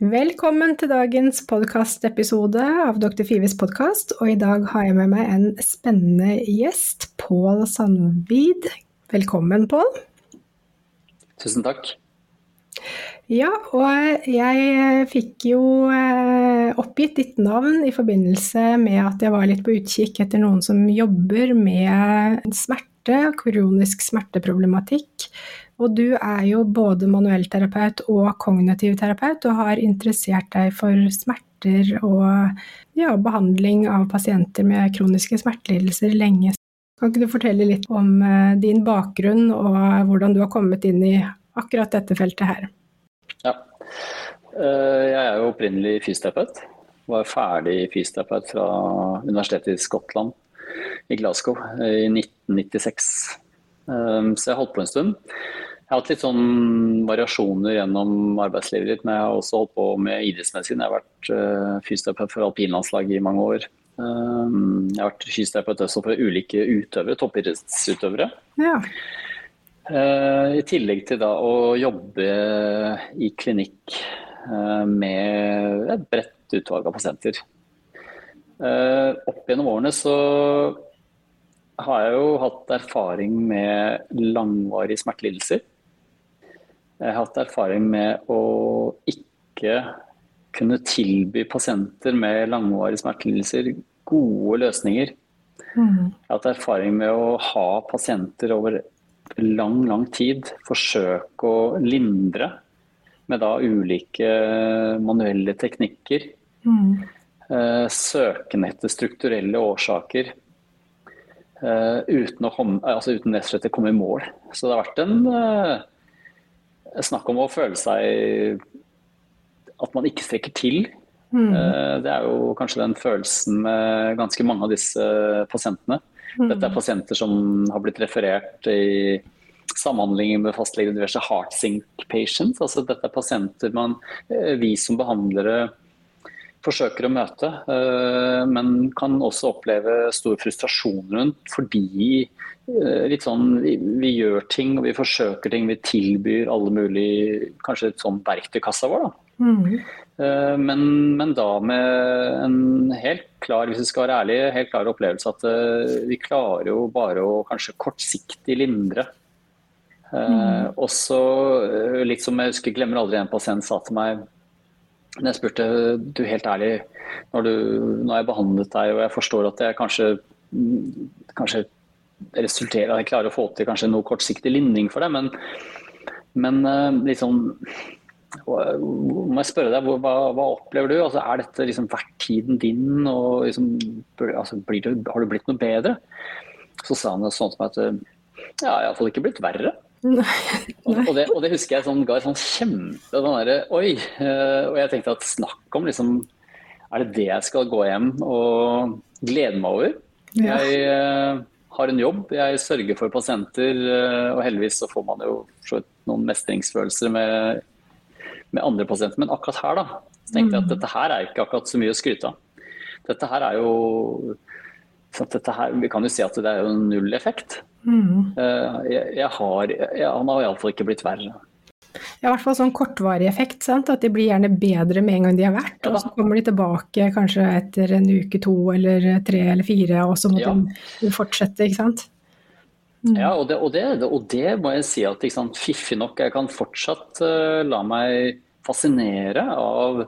Velkommen til dagens podkastepisode av Dr. Fives podkast. Og i dag har jeg med meg en spennende gjest, Pål Sandvid. Velkommen, Pål. Tusen takk. Ja, og jeg fikk jo eh, oppgitt ditt navn i forbindelse med at jeg var litt på utkikk etter noen som jobber med smerte, kronisk smerteproblematikk og du er jo både manuellterapeut og kognitiv terapeut, og har interessert deg for smerter og ja, behandling av pasienter med kroniske smertelidelser lenge. Kan ikke du fortelle litt om eh, din bakgrunn og hvordan du har kommet inn i akkurat dette feltet her? Ja. Eh, jeg er jo opprinnelig fysioterapeut. Var ferdig fysioterapeut fra Universitetet i Skottland i Glasgow i 1996. Eh, så jeg holdt på en stund. Jeg har hatt litt sånn variasjoner gjennom arbeidslivet litt, men jeg har også holdt på med idrettsmedisin. Jeg har vært uh, fysioterapeut for alpinlandslaget i mange år. Um, jeg har vært fysioterapeut også for ulike utøvere, toppidrettsutøvere. Ja. Uh, I tillegg til da å jobbe i klinikk uh, med et bredt utvalg av pasienter. Opp gjennom årene så har jeg jo hatt erfaring med langvarige smertelidelser. Jeg har hatt erfaring med å ikke kunne tilby pasienter med langvarige smertelidelser gode løsninger. Mm. Jeg har hatt erfaring med å ha pasienter over lang, lang tid forsøke å lindre med da ulike manuelle teknikker. Mm. Eh, søken etter strukturelle årsaker. Uh, uten, å komme, altså uten rett og slett å komme i mål. Så det har vært en uh, snakk om å føle seg at man ikke strekker til. Mm. Eh, det er jo kanskje den følelsen med ganske mange av disse pasientene. Mm. Dette er pasienter som har blitt referert i samhandlinger med fastlege diverse heart sync patients. Altså dette er pasienter man, eh, vi som behandlere forsøker å møte, eh, men kan også oppleve stor frustrasjon rundt fordi Eh, litt sånn vi, gjør ting og vi forsøker ting. Vi tilbyr alle mulige Kanskje et sånn verktøykassa vår. da. Mm. Uh, men, men, da med en helt klar hvis vi skal være ærlige, helt klar opplevelse at uh, vi klarer jo bare å kanskje kortsiktig lindre. Uh, mm. Og så litt som jeg husker, glemmer aldri en pasient sa til meg når jeg spurte du helt ærlig, når, du, når jeg behandlet deg og jeg forstår at jeg kanskje, kanskje resulterer at jeg klarer å få til kanskje noe kortsiktig lindring for deg, Men, men liksom må jeg spørre deg, hva, hva opplever du? Altså, er dette liksom verdt tiden din? og liksom, altså, du, Har du blitt noe bedre? Så sa han sånn som at ja, jeg har iallfall ikke blitt verre. Nei. Og, det, og, det, husker jeg sånn, ga et sånn kjempe sånn der, Oi! Og jeg tenkte at snakk om liksom Er det det jeg skal gå hjem og glede meg over? Ja. Jeg har en jobb. Jeg sørger for pasienter, eh, og heldigvis så får man jo noen mestringsfølelser med, med, andre pasienter. Men akkurat her da, så tenkte jeg at mm. dette her er ikke akkurat så mye å skryte av. Dette her er jo her, Vi kan jo si at det er jo null effekt. Mm. Eh, jeg, jeg har, jeg, han har iallfall ikke blitt verre. Ja, i hvert fall sånn kortvarig effekt. Sant? At de blir gjerne bedre med en gang de har vært, og så kommer de tilbake kanskje etter en uke, to eller tre eller fire, og så må ja. de fortsette, ikke sant. Mm. Ja, og det, og, det, og det, må jeg si at sant, fiffig nok, jeg kan fortsatt uh, la meg fascinere av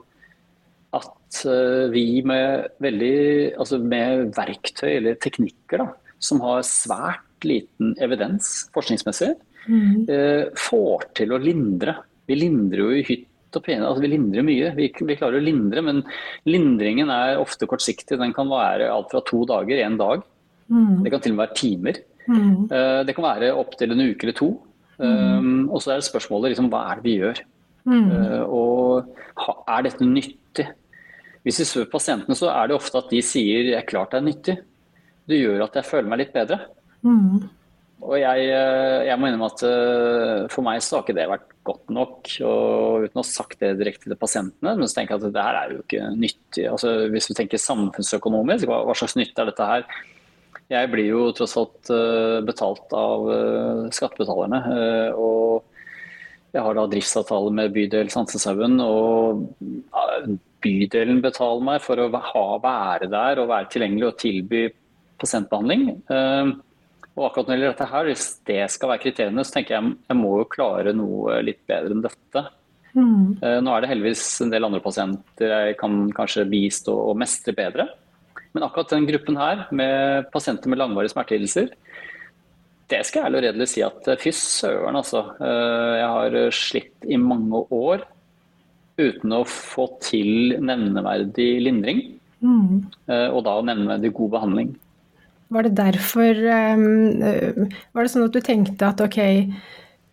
at uh, vi med veldig Altså med verktøy eller teknikker da, som har svært liten evidens forskningsmessig, mm. eh, får til å lindre. Vi lindrer jo i hytt og pene, altså vi lindrer mye. Vi, vi, klarer å lindre, men lindringen er ofte kortsiktig. Den kan være alt fra to dager, én dag. Mm. Det kan til og med være timer. Mm. Eh, det kan være opptil en uke eller to. Um, og så er det spørsmålet liksom, hva er det vi gjør? Mm. Eh, og er dette nyttig? Hvis vi spør pasientene, så er det ofte at de sier 'jeg er klart det er nyttig. Det gjør at jeg føler meg litt bedre. Mm. Og jeg, eh, jeg, må innrømme at eh, for meg så har ikke det vært godt nok. og Uten å ha sagt det direkte til pasientene, men så tenker jeg at det her er jo ikke nyttig. Altså, hvis vi tenker samfunnsøkonomisk, hva, hva slags nytte er dette her? Jeg blir jo tross alt betalt av skattebetalerne. og jeg har da driftsavtale med bydel Sanseshaugen, og bydelen betaler meg for å ha, være der og være tilgjengelig og tilby pasientbehandling. Ehm, og akkurat når det gjelder dette her, Hvis det skal være kriteriene, så tenker jeg jeg må jo klare noe litt bedre enn dette. Mm. Nå er det heldigvis en del andre pasienter jeg kan kanskje bistå og mestre bedre. Men akkurat den gruppen her, med pasienter med langvarige smertelidelser, det skal jeg ærlig og redelig si at eh, fy søren, altså. Eh, jeg har slitt i mange år uten å få til nevneverdig lindring. Mm. Eh, og da nevneverdig god behandling. Var det derfor Var det sånn at du tenkte at ok,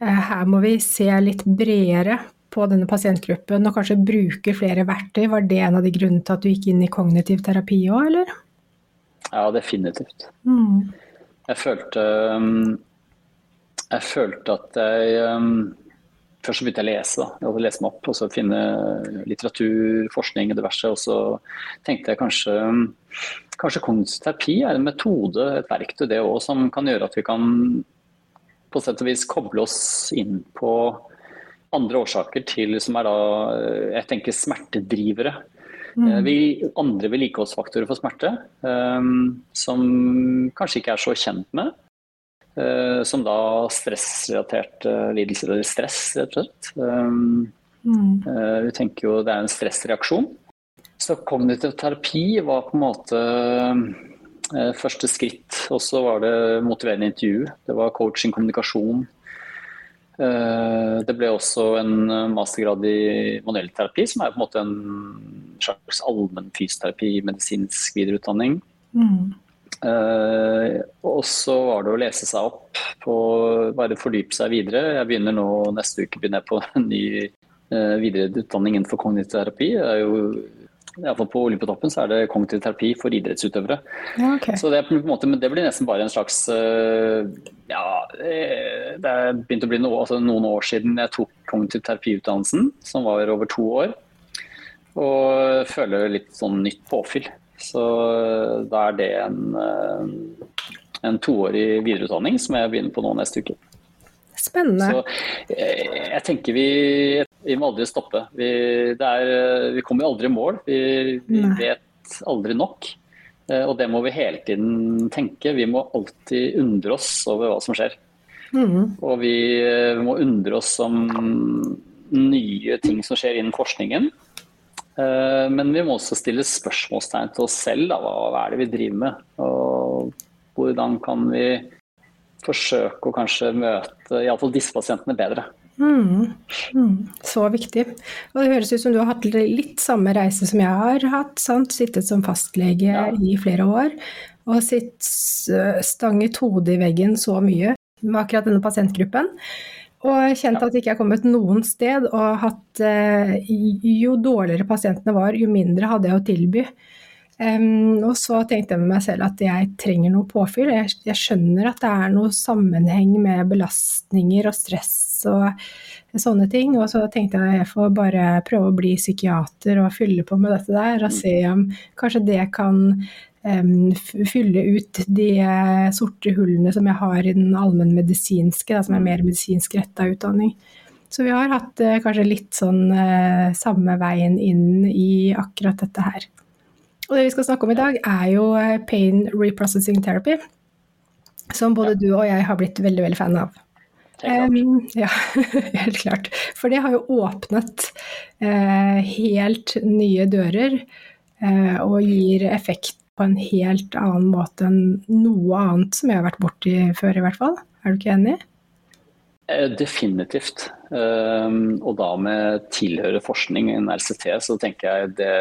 her må vi se litt bredere på denne pasientgruppen og kanskje bruke flere verktøy? Var det en av de grunnene til at du gikk inn i kognitiv terapi òg, eller? Ja, definitivt. Mm jeg følte um, Jeg følte at jeg um, Først så begynte jeg å lese, da. Jeg lese meg opp og så finne litteratur, forskning og diverse. Og så tenkte jeg kanskje kanskje kunstterapi er en metode, et verktøy, det òg, som kan gjøre at vi kan på sett og vis koble oss inn på andre årsaker til som er da jeg tenker smertedrivere. Mm. Eh, vi, andre vedlikeholdsfaktorer for smerte um, som kanskje ikke er så kjent med. Uh, som da stressrelaterte lidelser, eller stress, rett og slett. Um, mm. uh, vi tenker jo det er en stressreaksjon. Så kognitiv terapi var på en måte første skritt. Og så var det motiverende intervju. Det var coaching, kommunikasjon. Eh, det ble også en eh, mastergrad i manuell terapi, som er på en måte en slags allmenn fysioterapi, medisinsk videreutdanning. Mm. Uh, og så var det å lese seg opp på bare fordype seg videre. Jeg begynner nå neste uke begynner jeg på en ny uh, videreutdanning innenfor kognitiv terapi. Det er jo Iallfall på Olympiatoppen så er det kognitiv terapi for idrettsutøvere. Ja, okay. Så det, måte, det, blir nesten bare en slags uh, Ja, det er begynt å bli noe, altså noen år siden jeg tok kognitiv terapiutdannelsen, som var over to år. Og føler litt sånn nytt påfyll. Så eh, da er det en, eh, en toårig videreutdanning som jeg begynner på nå neste uke. Spennende. Så jeg tenker vi vi må aldri stoppe. Vi, er, vi kommer aldri i mål. Vi, vi vet aldri nok. Eh, og det må vi hele tiden tenke. Vi må alltid undre oss over hva som skjer. Mm. Og vi eh, må undre oss om nye ting som skjer innen forskningen. Eh, men vi må også stille spørsmålstegn til oss selv. Da. Hva er det vi driver med? Og hvordan kan vi forsøke å kanskje møte iallfall disse pasientene bedre? Mm. Mm. Så viktig. Og det høres ut som du har hatt litt samme reise som jeg har hatt. Sant? Sittet som fastlege ja. i flere år og sitt stanget hodet i veggen så mye med akkurat denne pasientgruppen. Og kjent at jeg ikke er kommet noen sted, og hatt eh, Jo dårligere pasientene var, jo mindre hadde jeg å tilby. Um, og så tenkte jeg med meg selv at jeg trenger noe påfyll. Jeg, jeg, skjønner at det er noe sammenheng med belastninger og stress og sånne ting. Og så tenkte jeg at jeg får bare prøve å bli psykiater og fylle på med dette der. Og se om kanskje det kan fylle ut de sorte hullene som jeg har i den allmennmedisinske, som er mer medisinsk retta utdanning. Så vi har hatt uh, kanskje litt sånn uh, samme veien inn i akkurat dette her. Og det vi skal snakke om i dag, er jo eh, pain reprocessing therapy. Som både du og jeg har blitt veldig, veldig fan av. Um, ja, helt klart. For det har jo åpnet uh, helt nye dører uh, og gir effekt på en helt annen måte enn noe annet som jeg har vært borti før, i hvert fall. Er du ikke enig? Definitivt. Um, og da med tilhører forskning, i RCT, så tenker jeg det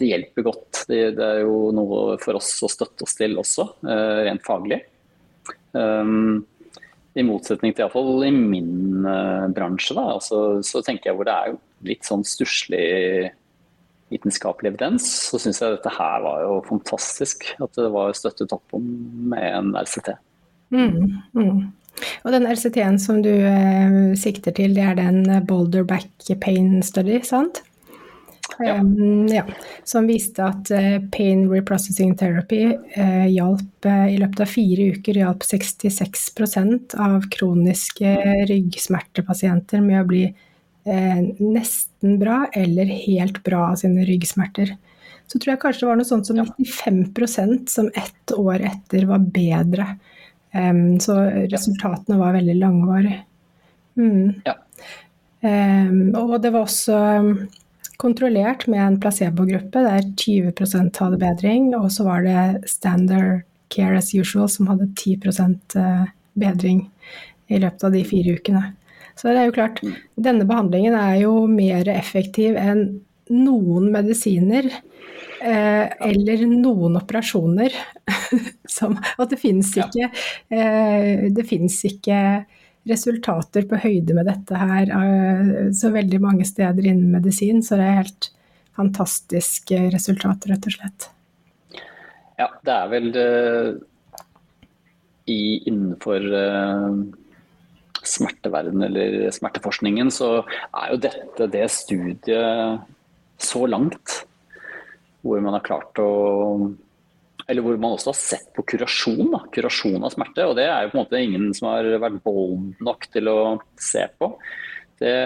det hjelper godt. Det, det, er jo noe for oss å støtte oss til også, uh, rent faglig. Um, i motsetning til iallfall i min uh, bransje, da, altså, så tenker jeg hvor det er litt sånn stusslig vitenskapelig evidens, så syns jeg dette her var jo fantastisk. At det var støttet opp om med en RCT. Mm, mm. Og den RCT-en som du eh, sikter til, det er den Boulder Back Pain Study, sant? Ja. Um, ja. Som viste at uh, pain reprocessing therapy uh, hjalp uh, i løpet av fire uker hjalp 66% av kroniske ryggsmertepasienter med å bli nesten bra eller helt bra av sine ryggsmerter. Så tror jeg kanskje det var noe sånt som 95% som ett år etter var bedre Um, så resultatene var veldig langvarige. Mm. Ja. Um, og det var også kontrollert med en placebogruppe der 20% hadde bedring, og så var det standard care as usual som hadde 10 eh, bedring i løpet av de fire ukene. Så det er jo klart, denne behandlingen er jo mer effektiv enn noen medisiner Eh, eller noen operasjoner. som, at det finnes ikke, eh, det ikke resultater på høyde med dette her eh, så veldig mange steder innen medisin. Så det er helt fantastiske resultater, rett og slett. Ja, det er vel i, innenfor smerteverden eller smerteforskningen, så er jo dette det studiet så langt hvor man har klart å eller hvor man også har sett på kurasjon. Da. Kurasjon av smerte. Og det er jo på en måte ingen som har vært bold nok til å se på. Det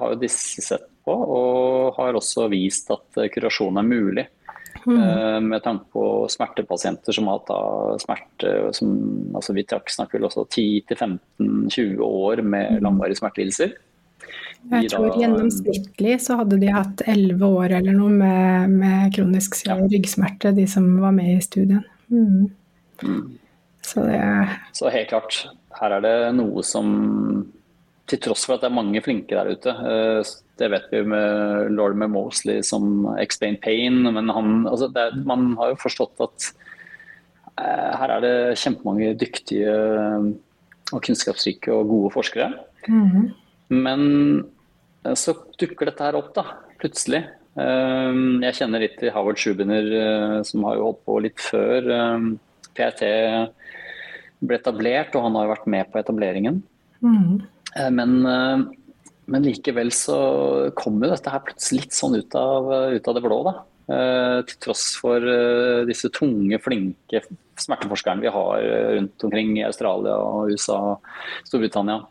har jo disse sett på, og har også vist at kurasjon er mulig. Mm. Med tanke på smertepasienter som har hatt smerte som, altså Vi trakk snakker vel også 10-15-20 år med mm. langvarige smertelidelser. Jeg tror gjennomsnittlig så hadde de hatt elleve år eller noe med, med kronisk ja. ryggsmerte, de som var med i studien. Mm. Mm. Så, det... så helt klart, her er det noe som Til tross for at det er mange flinke der ute, eh, det vet vi med Lorimer Mosley som Explain Pain, men han, altså det, man har jo forstått at eh, her er det kjempemange dyktige og kunnskapsrike og gode forskere. Mm. Men eh, så dukker dette her opp, da, plutselig. Eh, jeg kjenner litt til Howard Schubiner, eh, som har jo holdt på litt før PRT ble etablert, og han har jo vært med på etableringen. Mm. Men, men, likevel så kommer jo dette her plutselig litt sånn ut av, ut av det blå, da. Til tross for disse tunge, flinke smerteforskerne vi har rundt omkring i Australia og USA og Storbritannia.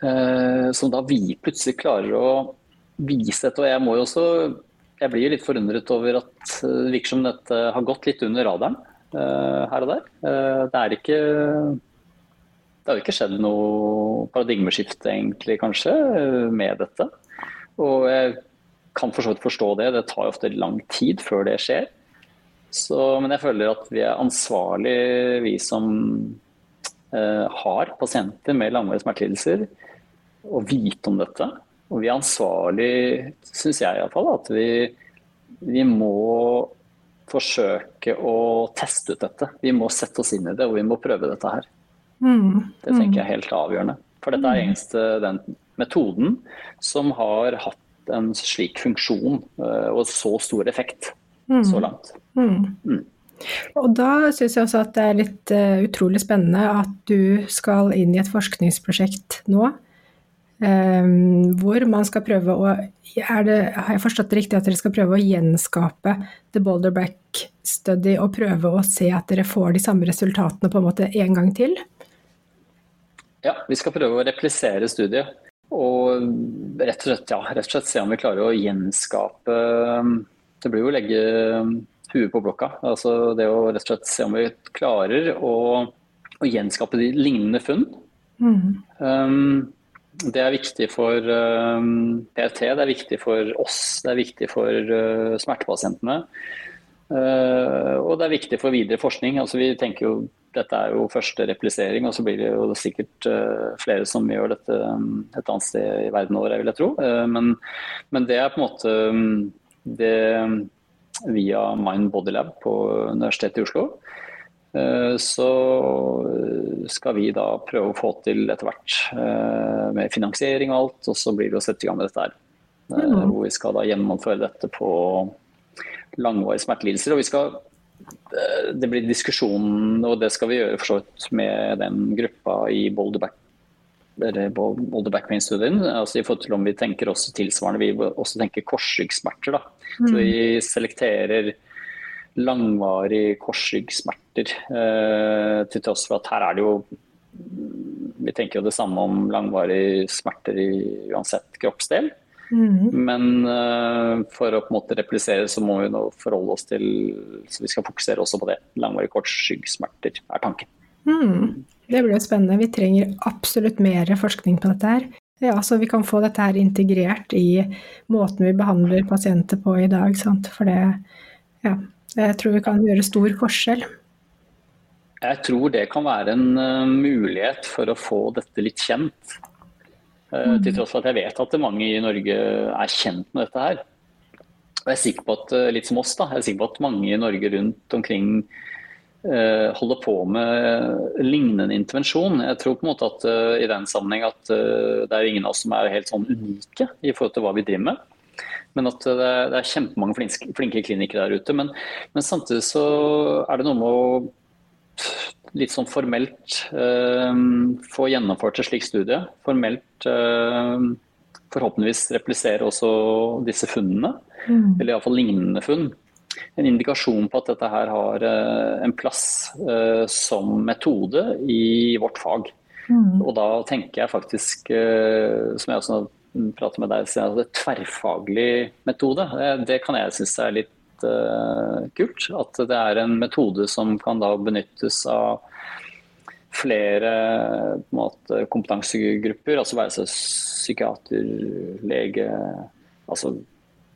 Eh, som da vi plutselig klarer å vise dette. Og jeg må jo også jeg blir litt forundret over at det virker som dette har gått litt under radaren her og der. Det er ikke Det har jo ikke skjedd noe paradigmeskifte, egentlig, kanskje, med dette. Og jeg kan for så vidt forstå det. Det tar jo ofte lang tid før det skjer. Så, men jeg føler at vi er ansvarlig, vi som eh, har pasienter med langvarige smertelidelser, å vite om dette. Og vi er ansvarlig, syns jeg iallfall, at vi, vi må forsøke å teste ut dette. Vi må sette oss inn i det, og vi må prøve dette her. Mm. Det tenker jeg er helt avgjørende. For dette er eneste den metoden som har hatt en slik funksjon eh, og så stor effekt mm. så langt. Mm. mm. Og da syns jeg også at det er litt uh, utrolig spennende at du skal inn i et forskningsprosjekt nå Um, hvor man skal prøve å det, Har jeg forstått det riktig at dere skal prøve å gjenskape The Boulder Back Study og prøve å se at dere får de samme resultatene på en måte en gang til? Ja, vi skal prøve å replisere studiet. Og rett og slett, ja, rett og slett se om vi klarer å gjenskape Det blir jo å legge huet på blokka. Altså det å rett og slett se om vi klarer å, å gjenskape de lignende funn. Mm. Um, det er viktig for um, PRT, det er viktig for oss, det er viktig for uh, smertepasientene. Uh, og det er viktig for videre forskning. Altså, vi tenker jo dette er jo første replisering, og så blir det jo sikkert uh, flere som gjør dette um, et annet sted i verden over, vil jeg tro. Men, men, det er på en måte um, det via Mind Body Lab på Universitetet i Oslo. Så skal vi da prøve å få til etter hvert med finansiering og alt, og så blir det å sette i gang med dette her. Mm. Hvor vi skal da gjennomføre dette på langvarige smertelidelser. Og vi skal det blir diskusjon, og det skal vi gjøre for så vidt med den gruppa i Boulder Back Boulder Backpain-studien. Altså I forhold til om vi tenker også tilsvarende, vi også tenker korsryggsmerter. Mm. Så vi selekterer langvarige korsryggsmerter. Eh, til tross for at her er det jo Vi tenker jo det samme om langvarige smerter i uansett kroppsdel. Mm. Men uh, for å på en måte replisere så må vi nå forholde oss til Så vi skal fokusere også på det. Langvarige kortskyggsmerter er tanken. Mm. Det blir jo spennende. Vi trenger absolutt mer forskning på dette her. Ja, så vi kan få dette her integrert i måten vi behandler pasienter på i dag. Sant? For det ja, jeg tror vi kan gjøre stor forskjell. Jeg tror det kan være en uh, mulighet for å få dette litt kjent. Uh, mm. Til tross for at jeg vet at mange i Norge er kjent med dette her. Og jeg er sikker på at, uh, litt som oss da, jeg er sikker på at mange i Norge rundt omkring holder på med lignende intervensjon. Jeg tror på en måte at i den sammenheng at det er ingen av oss som er helt sånn unike i forhold til hva vi driver med. Men at det, det er kjempemange flinke, flinke klinikere der ute. Men, men, samtidig så er det noe med å litt sånn formelt eh, få gjennomført et slikt studie. Formelt eh, forhåpentligvis replisere også disse funnene. Mm. Eller iallfall lignende funn. En indikasjon på at dette her har eh, en plass som metode i vårt fag. Mm. Og da tenker jeg faktisk, som jeg også prater med deg altså, tverrfaglig metode. Det kan jeg synes er litt uh, kult. At det er en metode som kan da benyttes av flere måte, kompetansegrupper, altså være seg psykiater, lege, altså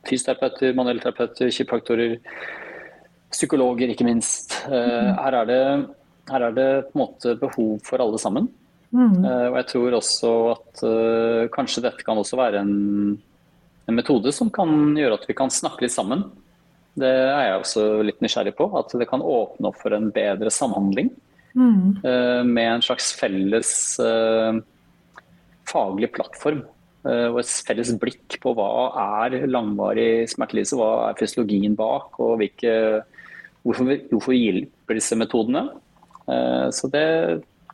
fysioterapeuter, manuellterapeuter, kiropraktorer, psykologer ikke minst. Uh, her, er det, her er det på en måte behov for alle sammen. Mm. Uh, og jeg tror også at uh, kanskje dette kan også være en, en, metode som kan gjøre at vi kan snakke litt sammen. Det er jeg også litt nysgjerrig på. At det kan åpne opp for en bedre samhandling. Mm. Uh, med en slags felles faglig plattform. og et felles blikk på hva er langvarig smertelidelse, hva er fysiologien bak, og hvilke, hvorfor, hvorfor hjelper disse metodene. så det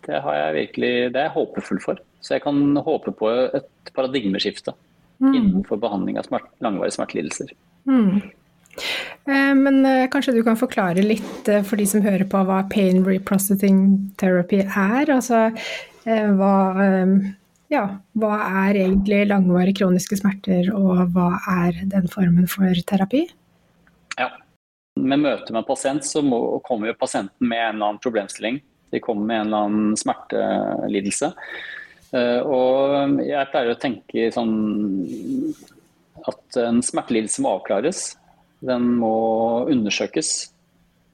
det har jeg virkelig, det er jeg håpefull for. Så jeg kan håpe på et paradigmeskifte mm. innenfor behandling av smert, langvarige smertelidelser. Mm. Eh, men eh, kanskje du kan forklare litt eh, for de som hører på hva pain reprocessing therapy er? Altså hva, ja, hva er egentlig langvarige kroniske smerter, og hva er den formen for terapi? Ja, med møte med pasient så må, kommer jo pasienten med en eller annen problemstilling de kommer med en eller annen smertelidelse. Og jeg pleier å tenke sånn at en smertelidelse må avklares. Den må undersøkes.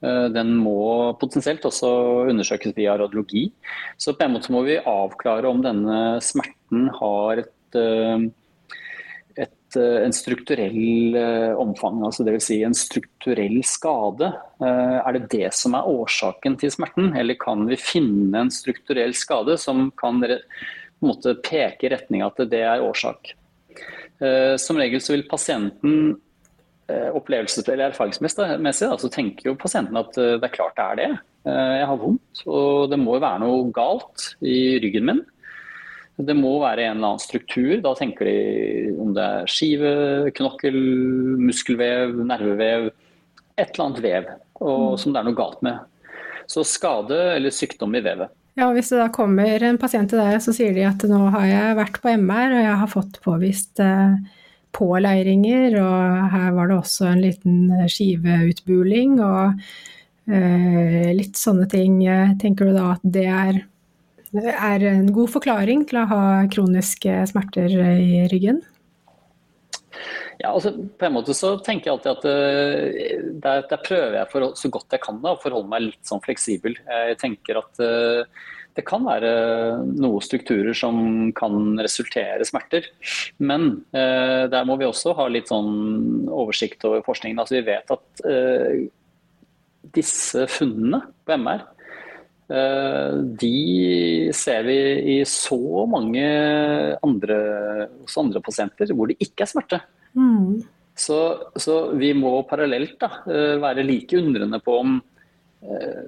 Eh, den må potensielt også undersøkes via radiologi. Så på en måte må vi avklare om denne smerten har et eh, Eh, en strukturell omfang, altså dvs. Si en strukturell skade. Er det det som er årsaken til smerten, eller kan vi finne en strukturell skade som kan måte, peke i retning at det er årsak? Som regel så vil pasienten opplevelses- eller erfaringsmessig så tenker jo pasienten at det er klart det er det. Jeg har vondt, og det må jo være noe galt i ryggen min. Det må være en eller annen struktur. Da tenker de om det er skive, knokkel, muskelvev, nervevev. Et eller annet vev og, mm. som det er noe galt med. Så skade eller sykdom i vevet. Ja, Hvis det da kommer en pasient til deg så sier de at nå har jeg vært på MR og jeg har fått påvist eh, påleiringer, og her var det også en liten skiveutbuling og eh, litt sånne ting. Tenker du da at det er er en god forklaring til å ha kroniske smerter i ryggen? Ja, altså På en måte så tenker jeg alltid at der, der, prøver jeg for, så godt jeg kan da, å forholde meg litt sånn fleksibel. Jeg tenker at uh, det kan være noen strukturer som kan resultere smerter. Men eh, der må vi også ha litt sånn oversikt over forskningen. Altså Vi vet at disse funnene på MR de ser vi i så mange andre, hos andre pasienter hvor det ikke er smerte. Mm. Så, så, vi må parallelt da, være like undrende på om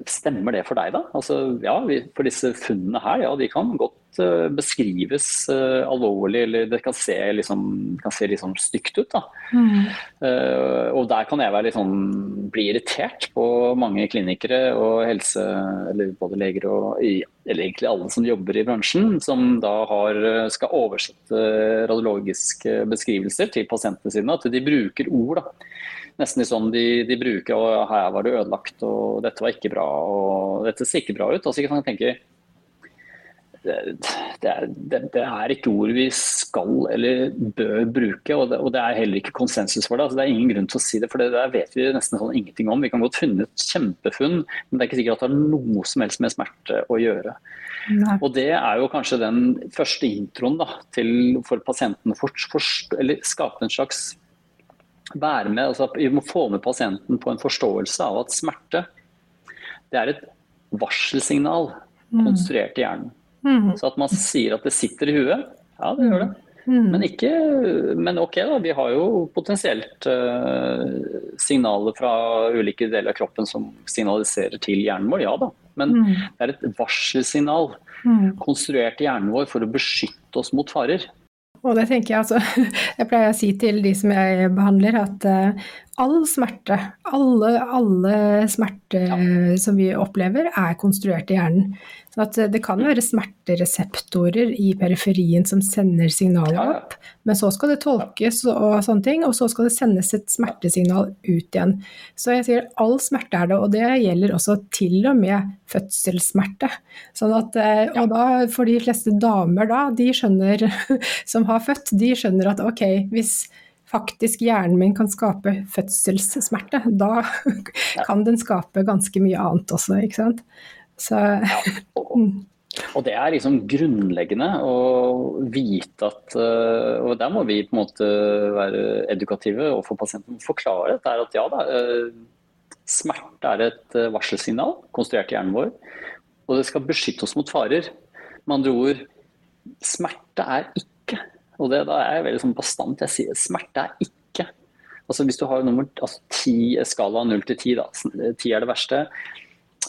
Stemmer det for deg, da? Altså, ja, for disse funnene her, ja, de kan godt uh, beskrives uh, alvorlig, eller det kan se, liksom, kan se liksom stygt ut. da. Mm. Og der kan jeg sånn, bli irritert på mange klinikere og helse, eller både leger og eller egentlig alle som jobber i bransjen, som da har, skal oversette radiologiske beskrivelser til pasientene sine. At de bruker ord. da nesten litt sånn de, de bruker og her var det ødelagt og dette var ikke bra og dette ser ikke bra ut. Altså jeg tenker det, det, det, det, er, ikke ord vi skal eller bør bruke, og det, og er heller ikke konsensus for det. Altså, det er ingen grunn til å si det, for det der vet vi nesten sånn ingenting om. Vi kan godt finne et kjempefunn, men det er ikke sikkert at det har noe som helst med smerte å gjøre. Nei. Og Det er jo kanskje den første introen da, til, for pasienten, for, for, eller skape en slags være med, altså Vi må få med pasienten på en forståelse av at smerte det er et varselsignal mm. konstruert i hjernen. Mm. Så at man sier at det sitter i huet, ja det gjør det. Mm. Men, ikke, men ok, da, vi har jo potensielt uh, signaler fra ulike deler av kroppen som signaliserer til hjernen vår, ja da. Men mm. det er et varselsignal konstruert i hjernen vår for å beskytte oss mot farer. Og det tenker jeg altså Jeg pleier å si til de som jeg behandler, at uh, all smerte, alle, alle smerte ja. som vi opplever, er konstruert i hjernen. Så eh, det kan være smertereseptorer i periferien som sender signaler opp, men så skal det tolkes og sånne ting, og så skal det sendes et smertesignal ut igjen. Så jeg sier all smerte er det, og det gjelder også til og med fødselssmerte. Sånn at, eh, og da for de fleste damer da, de skjønner, som har født, de skjønner at ok, hvis faktisk hjernen min kan skape fødselssmerte, da kan den skape ganske mye annet også, ikke sant. Så, og, det er liksom grunnleggende å vite at eh, Og der må vi på en måte være edukative overfor pasienten. Forklare dette at ja da, eh, smerte er et eh, varselsignal konstruert i hjernen vår. Og det skal beskytte oss mot farer. Med andre ord, smerte er ikke. Og det, da er jeg veldig sånn bastant. Jeg sier smerte er ikke. Altså Hvis du har nummer altså 10, skala 0 til 10, da. 10 er det verste.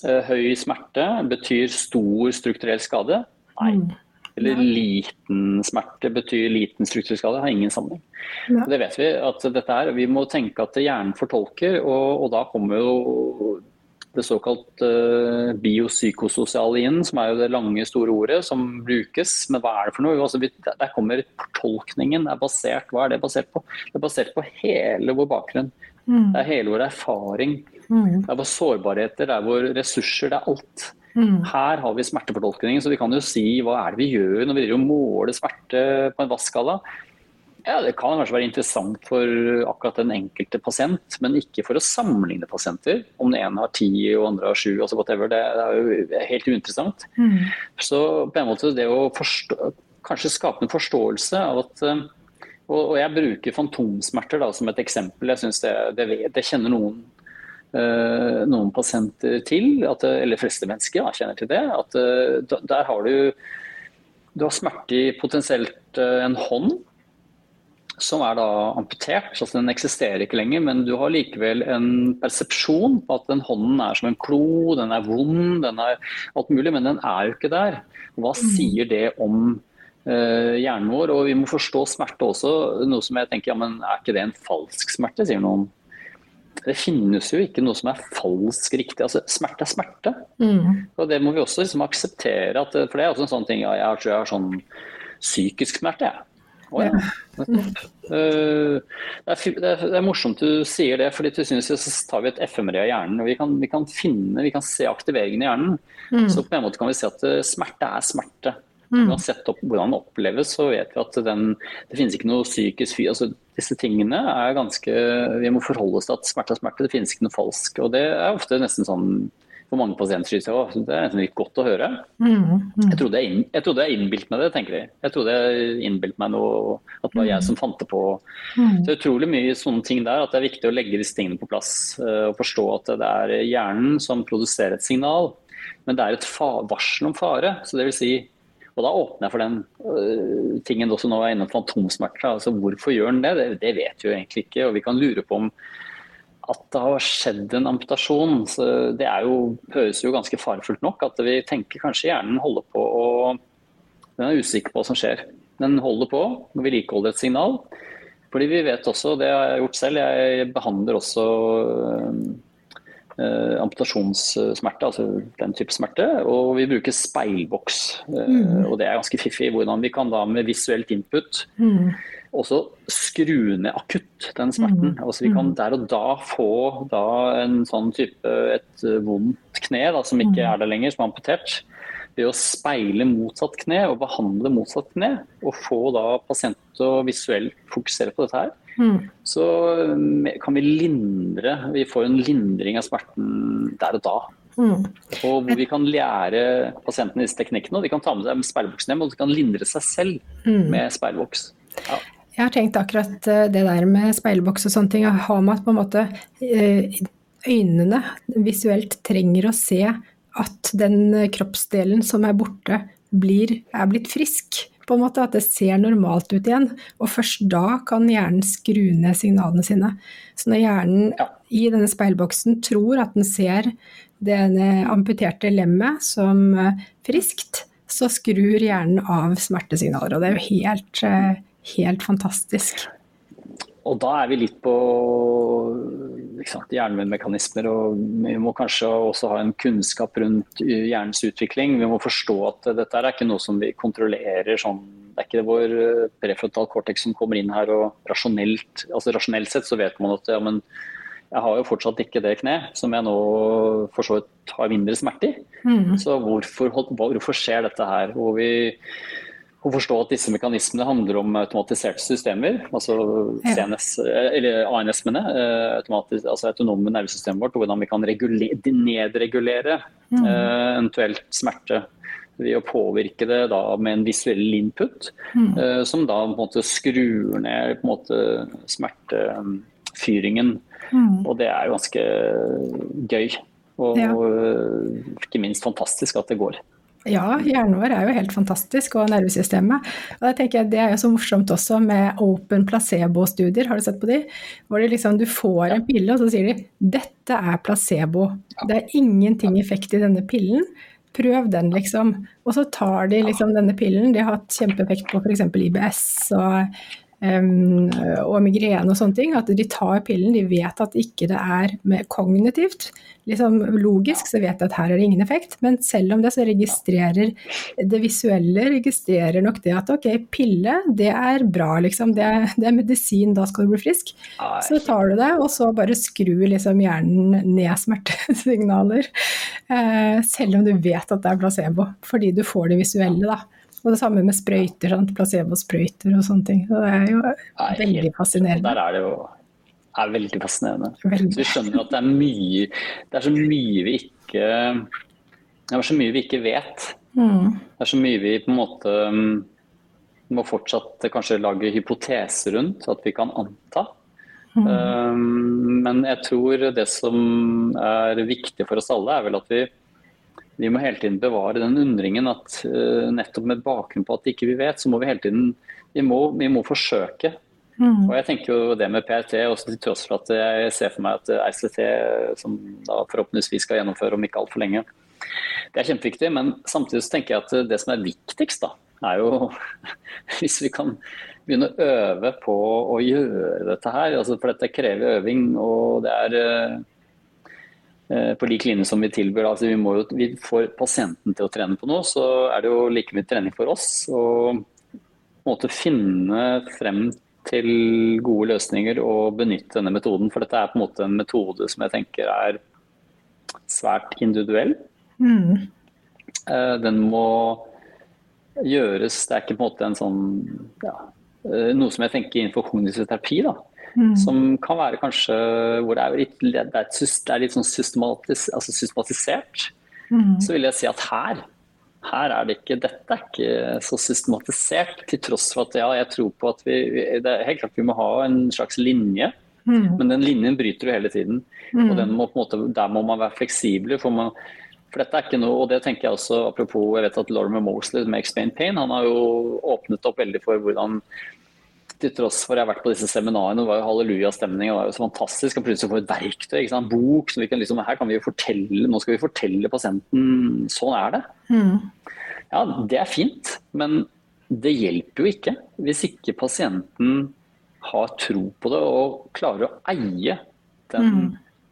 Eh, høy smerte betyr stor strukturell skade? Nei. Mm. Eller liten smerte betyr liten strukturell skade? Det Har ingen sammenheng. Ja. Det vet vi at dette er. Vi må tenke at hjernen fortolker, og, og da kommer jo det såkalt uh, biopsykososiale inn, som er jo det lange, store ordet som brukes. Men hva er det for noe? Altså, der kommer fortolkningen. Er basert, hva er det basert på? Det er basert på hele vår bakgrunn. Mm. Det er hele vår erfaring. Mm. Det er vår sårbarheter, det er våre ressurser, det er alt. Mm. Her har vi smertefortolkningen, så vi kan jo si hva er det vi gjør når vi måler smerte på en vassskala. Ja, Det kan kanskje være interessant for akkurat den enkelte pasient, men ikke for å sammenligne pasienter. Om den ene har ti og andre har sju, altså whatever. Det er jo helt uinteressant. Mm. Så på en måte det å forstå, kanskje skape en forståelse av at Og, og, jeg bruker fantomsmerter da, som et eksempel. Jeg synes det, det, det kjenner noen Uh, noen pasienter til, at, eller fleste mennesker da, kjenner til det. at uh, Der har du, du har smerte i potensielt en hånd som er da amputert. altså Den eksisterer ikke lenger, men du har likevel en persepsjon på at den hånden er som en klo, den er vond, den er alt mulig, men den er jo ikke der. Hva mm. sier det om hjernen vår? Og vi må forstå smerte også. Noe som jeg tenker, ja, men er ikke det en falsk smerte, sier noen. Det finnes jo ikke noe som er falsk riktig. altså Smerte er smerte. Mm. Og Det må vi også liksom akseptere. At, for det er også en sånn ting ja, jeg tror jeg har sånn psykisk smerte. jeg. Oh, ja. Uh, det, er, det, er, det, morsomt du sier det, fordi til syvende så tar vi et FMR av hjernen. og vi kan, vi kan, finne, vi kan se aktiveringen i hjernen. Mm. Så på en måte kan vi si at uh, smerte er smerte. Mm. Uansett opp, hvordan den oppleves, så vet vi at den, det finnes ikke noe psykisk fy. Altså, disse tingene er ganske Vi må forholde oss til at smerte er smerte. Det finnes ikke noe falsk. Og det er ofte nesten sånn for mange pasienter sier det er litt godt å høre. Mm, mm. Jeg trodde jeg, jeg, trodde jeg innbilte meg det, tenker de. Jeg trodde jeg innbilte meg noe, at det var jeg som fant det på. Mm. Så det er utrolig mye sånne ting der at det er viktig å legge disse tingene på plass. Uh, og forstå at det er hjernen som produserer et signal. men det er et varsel om fare. så det vil si og da åpner jeg for den uh, tingen også nå er innom fantomsmerter. Altså, hvorfor gjør den det? det? det? vet vi jo egentlig ikke. Og vi kan lure på om at det har skjedd en amputasjon. Det jo, høres jo ganske farefullt nok at vi tenker kanskje hjernen holder på å Den er usikker på hva som skjer. Den holder på og vi likeholder et signal. Fordi vi vet også, det har jeg gjort selv, jeg behandler også eh, amputasjonssmerte, altså den type smerte. Og vi bruker speilboks. Eh, mm. Og det er ganske fiffig hvordan vi kan da med visuelt input mm. også skru ned akutt den smerten. Mm. Altså vi kan mm. der og da få da en sånn type et vondt kne da, som ikke mm. er der lenger, som er amputert ved å speile motsatt kne og behandle motsatt kne, og få da pasienten til å visuelt fokusere på dette her, mm. så kan vi lindre Vi får en lindring av smerten der og da. Mm. Og hvor vi kan lære pasientene disse teknikkene. og De kan ta med seg speilboksen hjem, og de kan lindre seg selv mm. med speilboks. Ja. Jeg har tenkt akkurat eh, det der med speilboks og sånne ting. Har man på en måte eh, øynene visuelt trenger å se at den kroppsdelen som er borte, blir, er blitt frisk. På en måte At det ser normalt ut igjen. Og først da kan hjernen skru ned signalene sine. Så når hjernen ja. i denne speilboksen tror at den ser det amputerte lemmet som eh, friskt, så skrur hjernen av smertesignaler. Og det er jo helt, eh, helt fantastisk. Og da er vi litt på hjernemekanismer, og vi må kanskje også ha en kunnskap rundt hjernens utvikling. Vi må forstå at dette er ikke noe som vi kontrollerer sånn. Det er ikke vår eh, prefrontal cortex som kommer inn her og rasjonelt altså rasjonelt sett så vet man at ja, men jeg har jo fortsatt ikke det kne som jeg nå for så vidt har mindre smerte i. Mm. Så hvorfor, hvorfor skjer dette her? Hvor vi å forstå at disse mekanismene handler om automatiserte systemer, altså CNS, eller ANS-ene, eh, altså autonome nervesystemet vårt, og hvordan vi kan nedregulere mm. uh, eventuelt smerte ved å påvirke det da med en visuell input, mm. uh, som da på en måte skrur ned måte smertefyringen. Mm. Og det er jo ganske gøy, og, ja. og ikke minst fantastisk at det går. Ja, hjernen vår er jo helt fantastisk, og nervesystemet. Og det tenker jeg Det er jo så morsomt også med open placebo-studier, har du sett på de? Hvor liksom, du får en pille, og så sier de 'dette er placebo'. Det er ingenting effekt i denne pillen. Prøv den, liksom. Og så tar de liksom denne pillen. De har hatt kjempeeffekt på f.eks. IBS og og migrene og sånne ting, at de tar pillen. De vet at ikke det er kognitivt. Liksom logisk så vet de at her er det ingen effekt, men selv om det så registrerer det visuelle registrerer nok det at ok, pille, det er bra, liksom. Det det er medisin, da skal du bli frisk. Så tar du det, og så bare skrur liksom hjernen ned smertesignaler. Eh, selv om du vet at det er placebo, fordi du får det visuelle, da. Og det samme med sprøyter, placebosprøyter og sånne ting. Så det er jo Nei, veldig fascinerende. Der er det jo er veldig fascinerende. Veldig. Så vi skjønner at det er mye Det er så mye vi ikke Det er så mye vi ikke vet. Mm. Det er så mye vi på en måte mm, må fortsatt kanskje lage hypoteser rundt, at vi kan anta. Mm. Um, men jeg tror det som er viktig for oss alle, er vel at vi vi må hele tiden bevare den undringen at uh, nettopp med bakgrunn på at ikke vi vet, så må vi hele tiden vi må, vi må forsøke. Mm. Og jeg tenker jo det med PRT, også til tross for at jeg ser for meg at RCT, som da forhåpentligvis skal gjennomføre om ikke altfor lenge, det er kjempeviktig. Men samtidig så tenker jeg at det som er viktigst, da, er jo hvis vi kan begynne å øve på å gjøre dette her. Altså, for dette krever øving, og det er uh, på lik linje som vi tilbyr. Altså vi, må jo, vi får pasienten til å trene på noe, så er det jo like mye trening for oss. å måtte finne frem til gode løsninger og benytte denne metoden. For dette er på en måte en metode som jeg tenker er svært individuell. Mm. Eh, den må gjøres Det er ikke på en måte en sånn ja, eh, Noe som jeg tenker innenfor kognitiv terapi. da, Mm. Som kan være kanskje hvor det er litt, det er, det er litt sånn systematis, altså systematisert. Mm. Så vil jeg si at her her er det ikke, Dette er ikke så systematisert, til tross for at ja, jeg tror på at vi det er helt klart vi må ha en slags linje. Mm. Men den linjen bryter jo hele tiden. og mm. må måte, Der må man være fleksibel. for man For dette er ikke noe, og det tenker jeg også apropos jeg vet at Lorimer Mosley med Explain Pain, han har jo åpnet opp veldig for hvordan til tross for jeg har vært på disse seminarene, det var jo hallelujastemning. Det var jo så fantastisk å plutselig få et verktøy, ikke sant? en bok. som vi kan liksom, Her kan vi jo fortelle, nå skal vi fortelle pasienten sånn er det. Mm. Ja, det er fint, men det hjelper jo ikke hvis ikke pasienten har tro på det og klarer å eie den mm.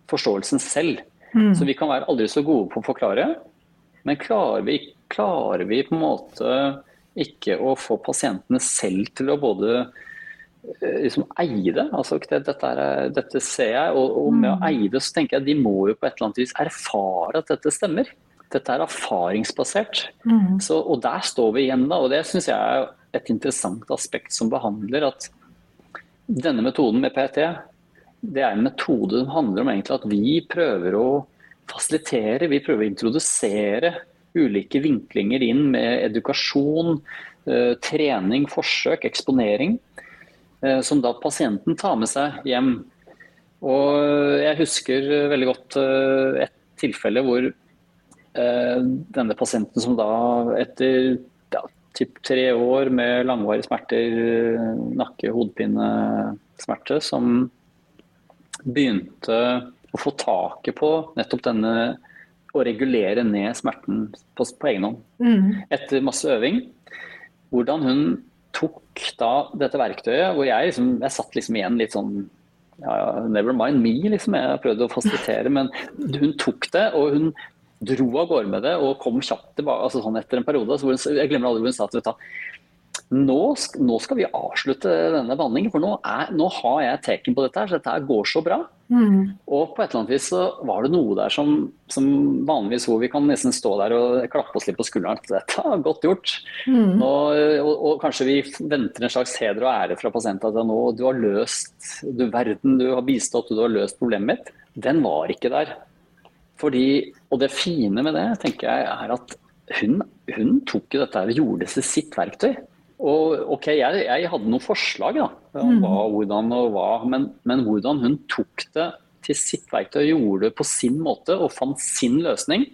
forståelsen selv. Mm. Så vi kan være aldri så gode på å forklare, men klarer vi, klarer vi på en måte ikke å få pasientene selv til å både liksom eie det. Altså, det, dette, er, dette, ser jeg, og, og, med å mm. eie det så tenker jeg at de må jo på et eller annet vis erfare at dette stemmer. Dette er erfaringsbasert. Mm. Så, og der står vi igjen da, og det syns jeg er et interessant aspekt som behandler at denne metoden med PET, det er en metode som handler om egentlig at vi prøver å fasilitere, vi prøver å introdusere ulike vinklinger inn med edukasjon, eh, trening, forsøk, eksponering. Eh, som da pasienten tar med seg hjem. Og jeg husker veldig godt eh, et tilfelle hvor denne pasienten som da etter ja, typ tre år med langvarige smerter, nakke, og smerte, som begynte å få taket på nettopp denne å regulere ned smerten på, på egen hånd. Mm. Etter masse øving. Hvordan hun tok da dette verktøyet, hvor jeg, liksom, jeg satt liksom igjen litt sånn ja, Never mind me, liksom. Jeg prøvde å fasilitere, men hun tok det, og hun dro av gårde med det og kom kjapt tilbake altså sånn etter en periode. Hun, jeg glemmer aldri hvor hun sa at nå, nå, skal vi avslutte denne behandlingen, for nå, er, nå har jeg teken på dette her, så dette går så bra. Mm. Og på et eller annet vis så var det noe der som, som, vanligvis hvor vi kan nesten stå der og klappe oss litt på skulderen. Dette er godt gjort. Mm. Nå, og, og, kanskje vi venter en slags heder og ære fra pasienten at nå, du har løst du verden, du har bistått, du har løst problemet mitt. Den var ikke der. Fordi, og det fine med det tenker jeg er at hun, hun tok dette og gjorde det til sitt verktøy. Og ok, jeg, jeg, hadde noen forslag da, om mm. hva, hvordan og hva, men, men, hvordan hun tok det til sitt verktøy, gjorde det på sin måte og fant sin løsning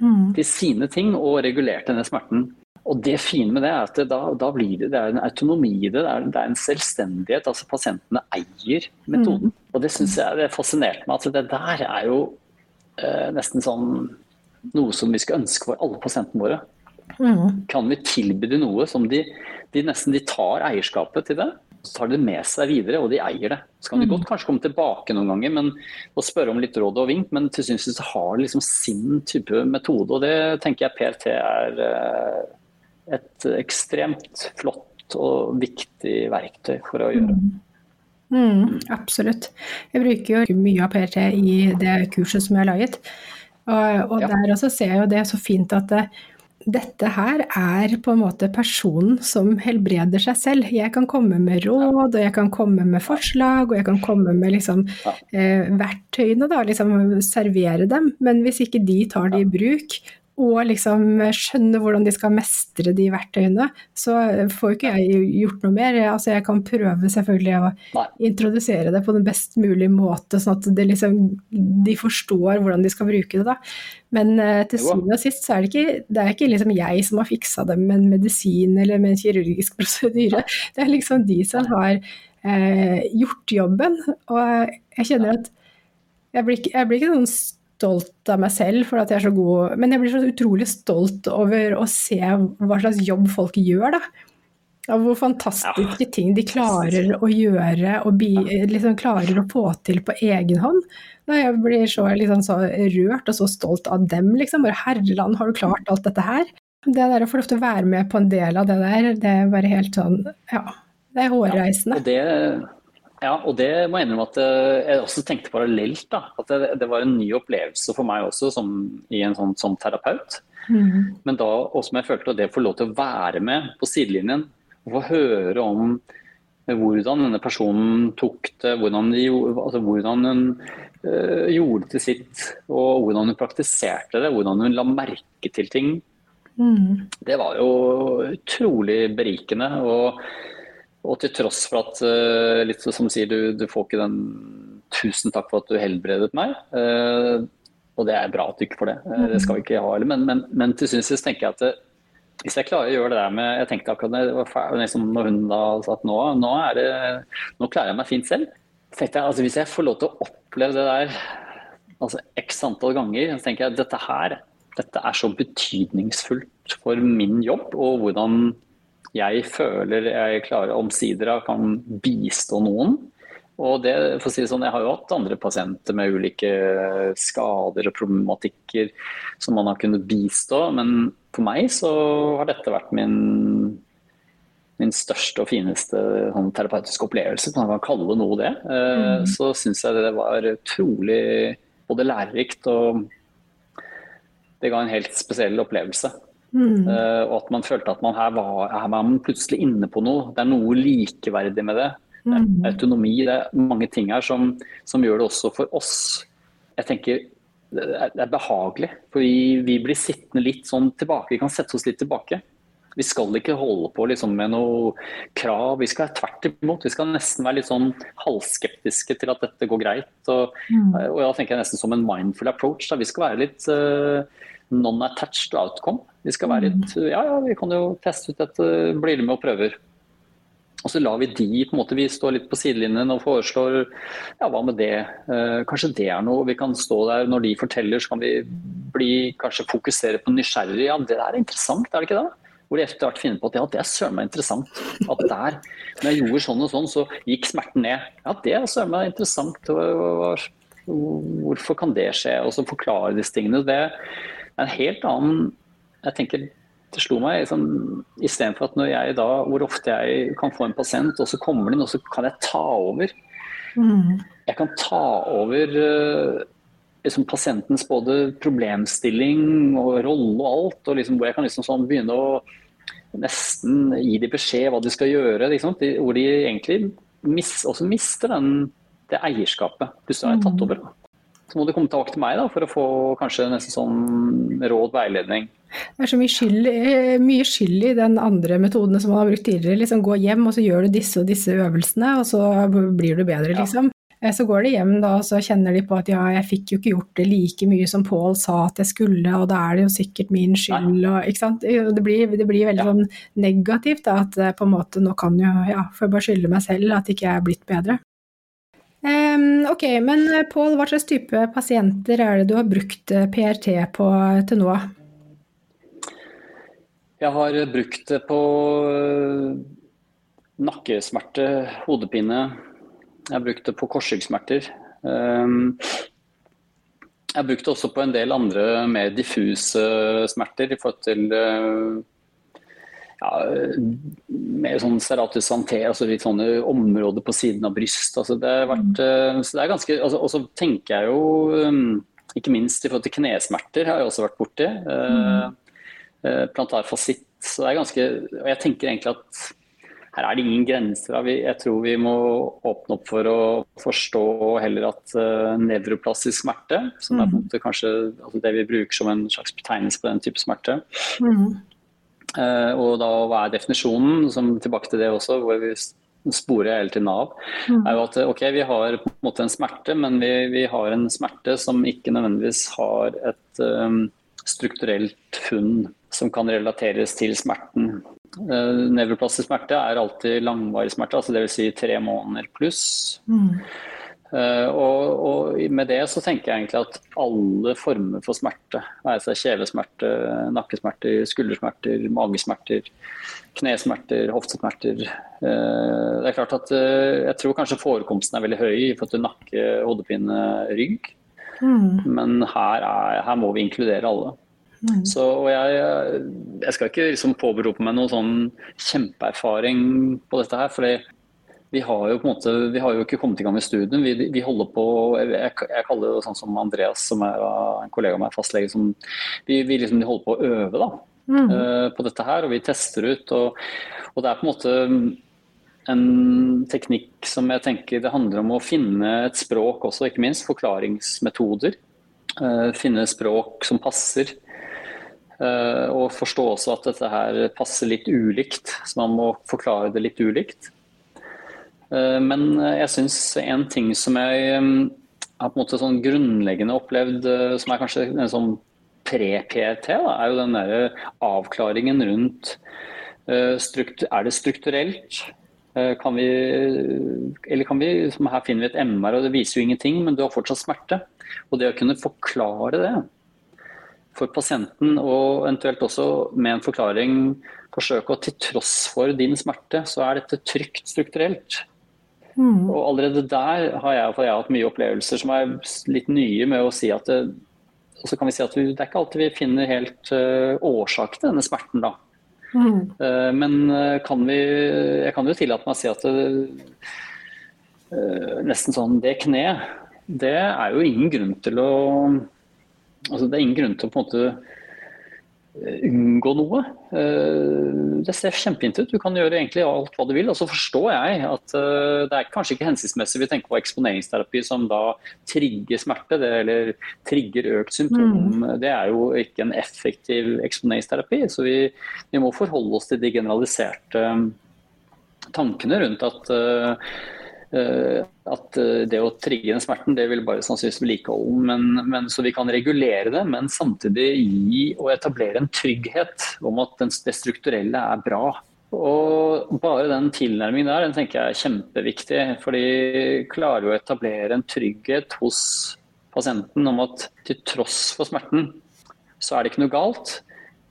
mm. til sine ting og regulerte denne smerten. Og det fine med det er at det, da, da, blir det, det er en autonomi i det, er, det er, en selvstendighet. altså Pasientene eier metoden. Mm. Og det syns jeg det fascinerte meg. altså Det der er jo eh, nesten sånn noe som vi skal ønske for alle pasientene våre. Mm. Kan vi tilby dem noe som de, de, nesten de tar eierskapet til det? Så tar de det med seg videre, og de eier det. Så kan de mm. godt kanskje komme tilbake noen ganger men, og spørre om litt råd og vink, men til syvende og har liksom sin type metode. Og det tenker jeg PRT er eh, et ekstremt flott og viktig verktøy for å gjøre. Mm. Mm, absolutt. Jeg bruker jo mye av PRT i det kurset som jeg har laget. Og, og ja. der også ser jeg jo det så fint at det, dette her er på en måte personen som helbreder seg selv. Jeg kan komme med råd, og jeg kan komme med forslag, og jeg kan komme med liksom, eh, verktøyene, da, liksom servere dem. Men hvis ikke de tar det i bruk, og liksom skjønne hvordan de skal mestre de verktøyene, så får ikke jeg gjort noe mer. Altså jeg kan prøve selvfølgelig å Nei. introdusere det på den best mulige måte, sånn at liksom, de forstår hvordan de skal bruke det. Da. Men uh, til syvende og sist så er det ikke, det er ikke liksom jeg som har fiksa det med en medisin eller med en kirurgisk prosedyre. Det er liksom de som har uh, gjort jobben. Og jeg kjenner at jeg blir, jeg blir ikke sånn stolt av meg selv for at jeg er så god, men jeg blir så utrolig stolt over å se hva slags jobb folk gjør, da. Av hvor fantastiske ja. ting de klarer å gjøre og bi, liksom klarer å få til på egen hånd. Da jeg blir så, liksom, så rørt og så stolt av dem, liksom. Bare herreland, har du klart alt dette her? Det der å få lov til å være med på en del av det der, det er bare helt sånn Ja, det er hårreisende. Ja, og det ja, og det må jeg innrømme at eh, jeg også tenkte parallelt. da, At det, det var en ny opplevelse for meg også som, i en sånn, som terapeut. Mm. Men da også jeg følte at det å få lov til å være med på sidelinjen og få høre om hvordan denne personen tok det, hvordan, de, altså hvordan hun øh, gjorde det til sitt, og hvordan hun praktiserte det, hvordan hun la merke til ting. Mm. Det var jo utrolig berikende. og og til tross for at uh, litt som sier, du, du, får ikke den 'tusen takk for at du helbredet meg', uh, Og det er bra at du ikke får det. uh, det skal vi ikke ha heller. Men, men, men, til syvende tenker jeg at det, hvis jeg klarer å gjøre det der med Jeg tenkte akkurat det var ferdig, liksom, når hun da sa at nå, nå, det, nå, klarer jeg meg fint selv. Tenkte jeg altså Hvis jeg får lov til å oppleve det der altså x antall ganger, så tenker jeg at dette her dette er så betydningsfullt for min jobb og hvordan jeg føler jeg klarer omsider kan bistå noen. Og det, for å si det sånn, Jeg har jo hatt andre pasienter med ulike skader og problematikker som man har kunnet bistå, men for meg så har dette vært min, min største og fineste sånn, terapeutiske opplevelse, hvis man kan kalle noe det. Eh, mm. Så syns jeg det var utrolig både lærerikt og det ga en helt spesiell opplevelse. Mm. Uh, og at man følte at man her var, her var man plutselig inne på noe. Det er noe likeverdig med det. det er mm. autonomi, det er mange ting her som, som, gjør det også for oss. Jeg tenker det er, det er behagelig, for vi, vi, blir sittende litt sånn tilbake. Vi kan sette oss litt tilbake. Vi skal ikke holde på liksom med noe krav. Vi skal tvert imot. Vi skal nesten være litt sånn halvskeptiske til at dette går greit. Og, mm. og da tenker jeg nesten som en mindful approach. Da. Vi skal være litt uh, non-attached outcome. Vi skal være mm. Ja, ja, vi kan jo teste ut dette, blir med og prøver. Og så lar vi de på en måte, vi står litt på sidelinjen og foreslår ja, hva med det? Eh, kanskje det er noe vi kan stå der når de forteller, så kan vi bli, kanskje fokusere på nysgjerrig. Ja, det er interessant, er det ikke det? Hvor de etter hvert finner på at ja, det er søren meg interessant. At der, når jeg gjorde sånn og sånn, så gikk smerten ned. Ja, det er søren meg interessant. Hvorfor kan det skje? Og så forklare disse tingene. Det, er en helt annen Jeg tenker det slo meg liksom, istedenfor at når jeg da, hvor ofte jeg kan få en pasient, og så kommer den, og så kan jeg ta over. Mm. Jeg kan ta over uh, liksom pasientens både problemstilling og rolle og alt. og liksom, Hvor jeg kan liksom sånn begynne å nesten gi dem beskjed hva de skal gjøre. Liksom, hvor de egentlig mis, også mister den, det eierskapet. du har jeg tatt mm. over. Så må du komme tilbake til meg da, for å få kanskje nesten sånn råd, veiledning. Det er så mye skyld, eh, mye skyld, i den andre metodene som man har brukt tidligere. Liksom gå hjem, og så gjør du disse og disse øvelsene, og så blir du bedre, liksom. Ja. Så går de hjem da, og så kjenner de på at ja, jeg fikk jo ikke gjort det like mye som Pål sa at jeg skulle, og da er det jo sikkert min skyld, og, ikke sant. Det blir, det blir veldig ja. sånn negativt da, at eh, på en måte nå kan jo, ja, får jeg bare skylde meg selv at ikke jeg er blitt bedre. Um, ok, men eh, Pål, hva slags type pasienter er det du har brukt eh, PRT på til nå? Jeg har brukt det på eh, nakkesmerte, hodepine. Jeg har brukt det på korsryggsmerter. Um, jeg har brukt det også på en del andre mer diffuse smerter i forhold til ja, mer sånn serratus santé, altså litt sånne områder på siden av bryst. Altså det har vært, mm. så det er ganske, altså, Og så tenker jeg jo, um, ikke minst i forhold til knesmerter, har jeg også vært borti. Mm. Uh, plantar fasitt. Så det er ganske Og jeg tenker egentlig at her er det ingen grenser. Jeg tror vi må åpne opp for å forstå heller at uh, nevroplastisk smerte, som er på en mm. måte kanskje altså det vi bruker som en slags betegnelse på den type smerte, mm. Eh, og da hva er definisjonen, som tilbake til det også, hvor vi sporer hele til Nav, mm. er jo at ok, vi har på en måte en smerte, men vi, vi har en smerte som ikke nødvendigvis har et um, strukturelt funn som kan relateres til smerten. Uh, Nevroplastisk smerte er alltid langvarig smerte, altså dvs. Si tre måneder pluss. Mm. Uh, og, og, med det så tenker jeg egentlig at alle former for smerte, være seg kjevesmerte, nakkesmerter, skuldersmerter, magesmerter, knesmerter, hoftesmerter uh, Det er klart at uh, jeg tror kanskje forekomsten er veldig høy i forhold til nakke, hodepine, rygg. Mm. Men her, er, her, må vi inkludere alle. Mm. Så jeg, jeg, skal ikke liksom påberope meg noen sånn kjempeerfaring på dette her. fordi vi har jo på en måte, vi har jo ikke kommet i gang med studien. Vi, vi holder på, jeg, jeg, kaller det sånn som Andreas, som er en kollega av meg, fastlege, som vi, vi liksom holder på å øve da, mm. uh, på dette her. Og vi tester ut. Og, og, det er på en måte en teknikk som jeg tenker det handler om å finne et språk også, ikke minst. Forklaringsmetoder. Uh, finne språk som passer. Uh, og forstå også at dette her passer litt ulikt, så man må forklare det litt ulikt. Eh, men jeg syns en ting som jeg har på en måte sånn grunnleggende opplevd, eh, som er kanskje en sånn pre-PT, er jo den der avklaringen rundt Er det strukturelt? Kan vi, eller kan vi, her finner vi et MR, og det viser jo ingenting, men du har fortsatt smerte. Og det å kunne forklare det for pasienten, og eventuelt også med en forklaring forsøke å til tross for din smerte, så er dette trygt strukturelt. Mm. Og allerede der har jeg, for jeg, hatt mye opplevelser som er litt nye med å si at det, og så kan vi si at vi, det er ikke alltid vi finner helt uh, årsak til denne smerten, da. Mm. Uh, men uh, kan vi Jeg kan jo tillate meg å si at det, nesten sånn Det kneet, det er jo ingen grunn til å Altså det er ingen grunn til å på en måte unngå noe. Eh, det ser kjempefint ut. Du kan gjøre egentlig alt hva du vil. Og så forstår jeg at eh, det er kanskje ikke hensiktsmessig vi tenker på eksponeringsterapi som da trigger smerte det, eller trigger økt symptom. Mm. Det er jo ikke en effektiv eksponeringsterapi. Så vi, vi, må forholde oss til de generaliserte tankene rundt at Eh, at eh, det å trigge den smerten det vil bare sannsynligvis vedlikeholde men, men, så vi kan regulere det, men samtidig gi og etablere en trygghet om at det strukturelle er bra. Og Bare den tilnærmingen der den tenker jeg er kjempeviktig. For de Klarer å etablere en trygghet hos pasienten om at til tross for smerten, så er det ikke noe galt.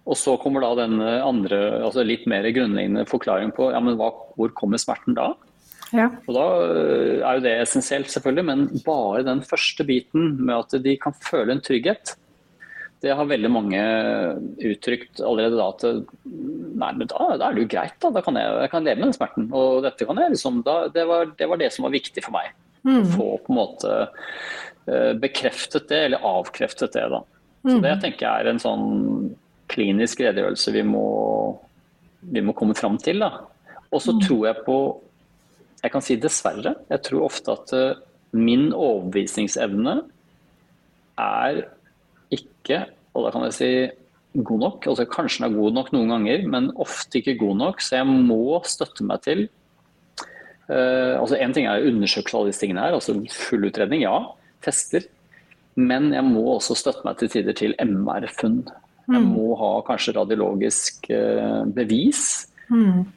Og så kommer da den andre, altså litt mer grunnleggende forklaringen på ja, men hva, hvor kommer smerten da? Ja. Og Da øh, er jo det essensielt, selvfølgelig, men bare den første biten med at de kan føle en trygghet, det har veldig mange uttrykt allerede da at nei, men da, da er det jo greit, da. da kan jeg, jeg kan leve med den smerten. Og dette kan jeg liksom, da, det, var, det, var, det som var viktig for meg. Mm. Få på en måte øh, bekreftet det, eller avkreftet det. da. Så Det jeg tenker jeg er en sånn klinisk redegjørelse vi må, vi må komme fram til. da. Og så mm. tror jeg på jeg kan si dessverre. Jeg tror ofte at uh, min overbevisningsevne er ikke, og da kan jeg si god nok. Altså Kanskje den er god nok noen ganger, men ofte ikke god nok. Så jeg må støtte meg til uh, altså En ting er å undersøke alle disse tingene her, altså full utredning, ja. Tester. Men jeg må også støtte meg til tider til MR-funn. Jeg mm. må ha kanskje radiologisk uh, bevis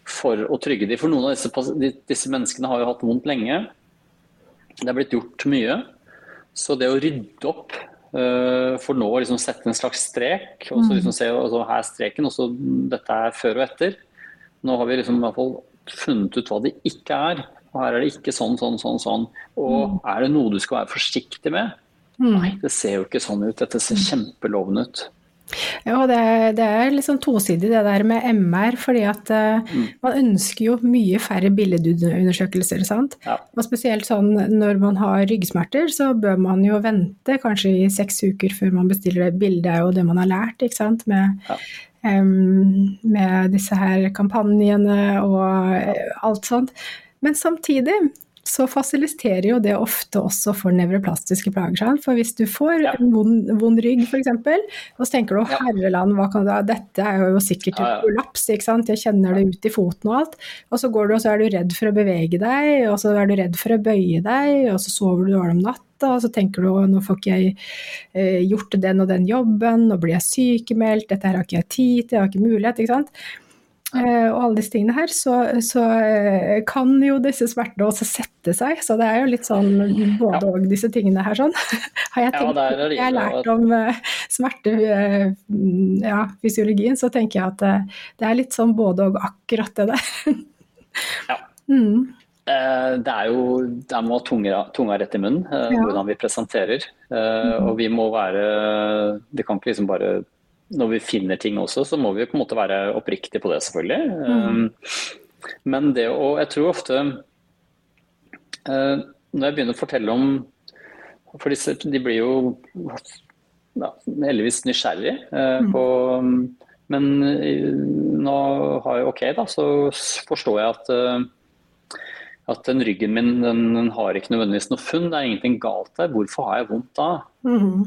for å trygge dem. For noen av disse, disse, menneskene har jo hatt vondt lenge. Det er blitt gjort mye. Så det å rydde opp uh, for nå å liksom sette en slags strek, og så liksom se altså, her er streken, og så dette er før og etter. Nå har vi liksom i hvert fall funnet ut hva det ikke er. Og her er det ikke sånn, sånn, sånn. sånn. Og mm. er det noe du skal være forsiktig med? Mm. Nei, det ser jo ikke sånn ut. Dette ser kjempelovende ut. Ja, det, det er litt sånn tosidig det der med MR, fordi at uh, mm. man ønsker jo mye færre billedundersøkelser, sant. Ja. Og spesielt sånn når man har ryggsmerter, så bør man jo vente kanskje i seks uker før man bestiller det. Bildet er jo det man har lært, ikke sant. Med, ja. um, med disse her kampanjene og ja. alt sånt. Men samtidig så fasiliterer jo det ofte også for nevroplastiske plager. For hvis du får ja. en vond, vond rygg f.eks., og så tenker du å herreland, hva kan du ha, dette er jo sikkert et kollaps, ikke sant, jeg kjenner det ut i foten og alt. Og så går du og så er du redd for å bevege deg, og så er du redd for å bøye deg, og så sover du dårlig om natt og så tenker du nå får ikke jeg eh, gjort den og den jobben, nå blir jeg sykemeldt, dette her har ikke jeg tid til, jeg har ikke mulighet, ikke sant. Uh, og alle disse tingene her, så, så uh, kan jo disse smertene også sette seg. Så det er jo litt sånn både ja. og disse tingene her sånn. Har jeg tenkt, ja, jeg har lært om uh, smerte, ja, så tenker jeg at det er litt sånn både og akkurat det der. ja. Mm. Det er jo Der må tunga, tunga rett i munnen, hvordan vi presenterer. Mm. Og vi må være Det kan ikke liksom bare når vi finner ting også, så må vi på en måte være oppriktige på det, selvfølgelig. Mm. Um, men det å Jeg tror ofte uh, Når jeg begynner å fortelle om For disse, de blir jo ja, heldigvis nysgjerrige uh, mm. på Men uh, nå har jeg OK, da, så forstår jeg at at den ryggen min den, den har ikke nødvendigvis noe funn, det er ingenting galt der. Hvorfor har jeg vondt da? Mm.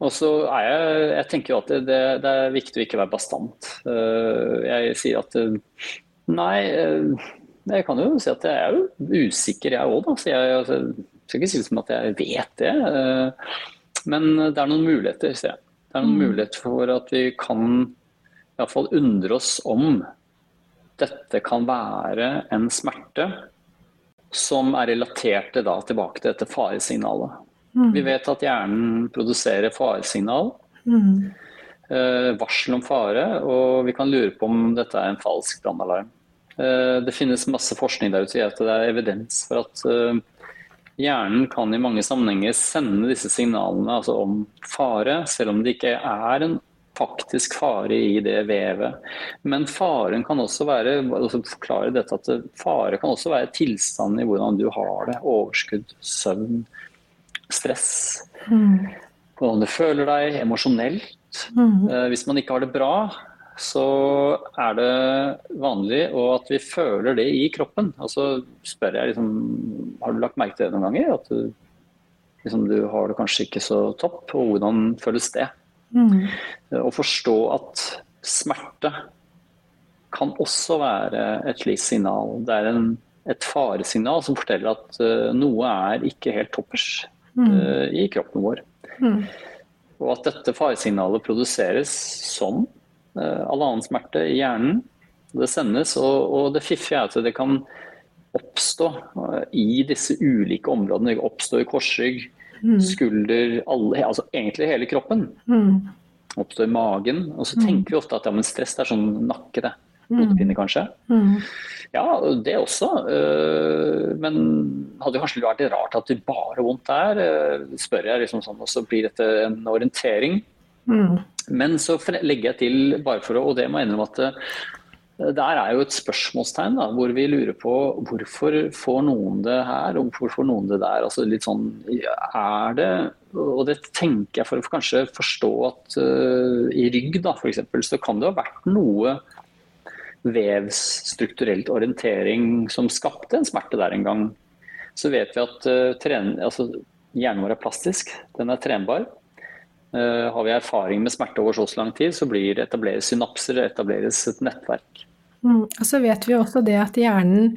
Og så er jeg, jeg tenker jo at det, det, er viktig å ikke være bastant. Eh, jeg sier at eh, nei, eh, jeg kan jo si at jeg er jo usikker jeg òg, da. Så jeg, altså, skal ikke si det som at jeg vet det, men det er noen muligheter, ser jeg. Det er noen mm. muligheter for at vi kan iallfall undre oss om dette kan være en smerte som er relatert da, tilbake til dette faresignalet. Mm. Vi vet at hjernen produserer faresignal. Mm. Eh, varsel om fare, og vi kan lure på om dette er en falsk brannalarm. Eh, det finnes masse forskning der ute i at det er evidens for at eh, hjernen kan i mange sammenhenger sende disse signalene altså om fare, selv om det ikke er en faktisk fare i det vevet. Men faren kan også være altså forklare dette at fare kan også være tilstanden i hvordan du har det. Overskudd, søvn, stress. Mm. Hvordan du føler deg emosjonelt. Mm. Hvis man ikke har det bra, så er det vanlig at vi føler det i kroppen. Og så spør jeg liksom, har du lagt merke til det noen ganger? At du, liksom, du har det kanskje ikke så topp, og hvordan føles det? Mm. Å forstå at smerte kan også være et slikt signal. Det er en, et faresignal som forteller at uh, noe er ikke helt toppers uh, i kroppen vår. Mm. Og at dette faresignalet produseres som uh, all annen smerte i hjernen. Det sendes, og, og det fiffige er at det kan oppstå uh, i disse ulike områdene. Det oppstå i korsrygg, mm. skulder, alle, altså egentlig hele kroppen. Mm. Oppstår i magen. Og så mm. tenker vi ofte at ja, men stress er sånn nakke, det. Mm. Hodepine, kanskje. Mm. Ja, det også. Eh, men hadde kanskje vært rart at det bare vondt der, spør jeg liksom sånn, og så blir dette en orientering. Mm. Men så legger jeg til, bare for å, og det må jeg innrømme at eh, der er jo et spørsmålstegn da, hvor vi lurer på hvorfor får noen det her, og hvorfor får noen det der. altså litt sånn, er det, Og det tenker jeg for å kanskje forstå at uh, i rygg da, for eksempel, så kan det ha vært noe vevsstrukturelt orientering som skapte en smerte der en gang. Så vet vi at uh, tren, altså, hjernen vår er plastisk, den er trenbar. Uh, har vi erfaring med smerte over så lang tid, så blir etableres synapser, etableres et nettverk. Mm. Og så vet vi også det at hjernen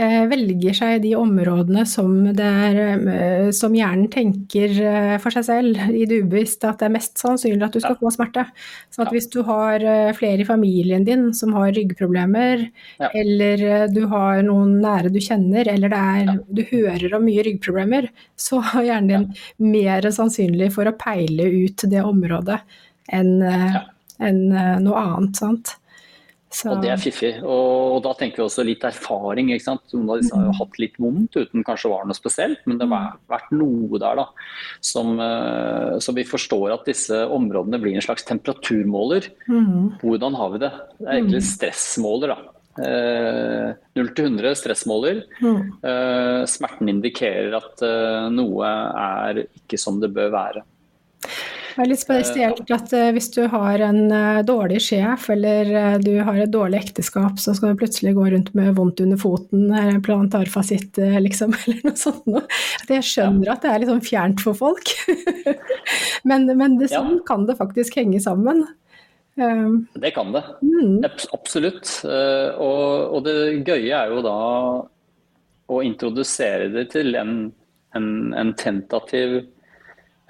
eh, velger seg de områdene som, er, eh, som, hjernen tenker eh, for seg selv i det ubevisste at det er mest sannsynlig at du skal ja. få smerte. Så ja. hvis du har eh, flere i familien din som har ryggproblemer, ja. eller eh, du har noen nære du kjenner, eller er, du hører om mye ryggproblemer, så har hjernen din mer sannsynlig for å peile ut det området enn en, noe annet. sant? Så. Og det er fiffig. Og, og, da tenker vi også litt erfaring. ikke sant? Noen av disse har jo mm. hatt litt vondt uten kanskje var noe spesielt, men det har mm. vært noe der da, som, uh, så vi forstår at disse områdene blir en slags temperaturmåler. Mm. Hvordan har vi det? Det er egentlig mm. stressmåler. da. Eh, 0 til 100 stressmåler. Mm. Uh, smerten indikerer at noe er ikke som det bør være. Det er litt spesielt at uh, hvis du har en uh, dårlig sjef eller uh, du har et dårlig ekteskap, så skal du plutselig gå rundt med vondt under foten, plantarfasitt liksom, eller noe sånt noe. Jeg skjønner ja. at det er litt sånn fjernt for folk, men, men det, sånn ja. kan det faktisk henge sammen. Um, det kan det, mm. absolutt. Og, og, det gøye er jo da å introdusere det til en, en, en tentativ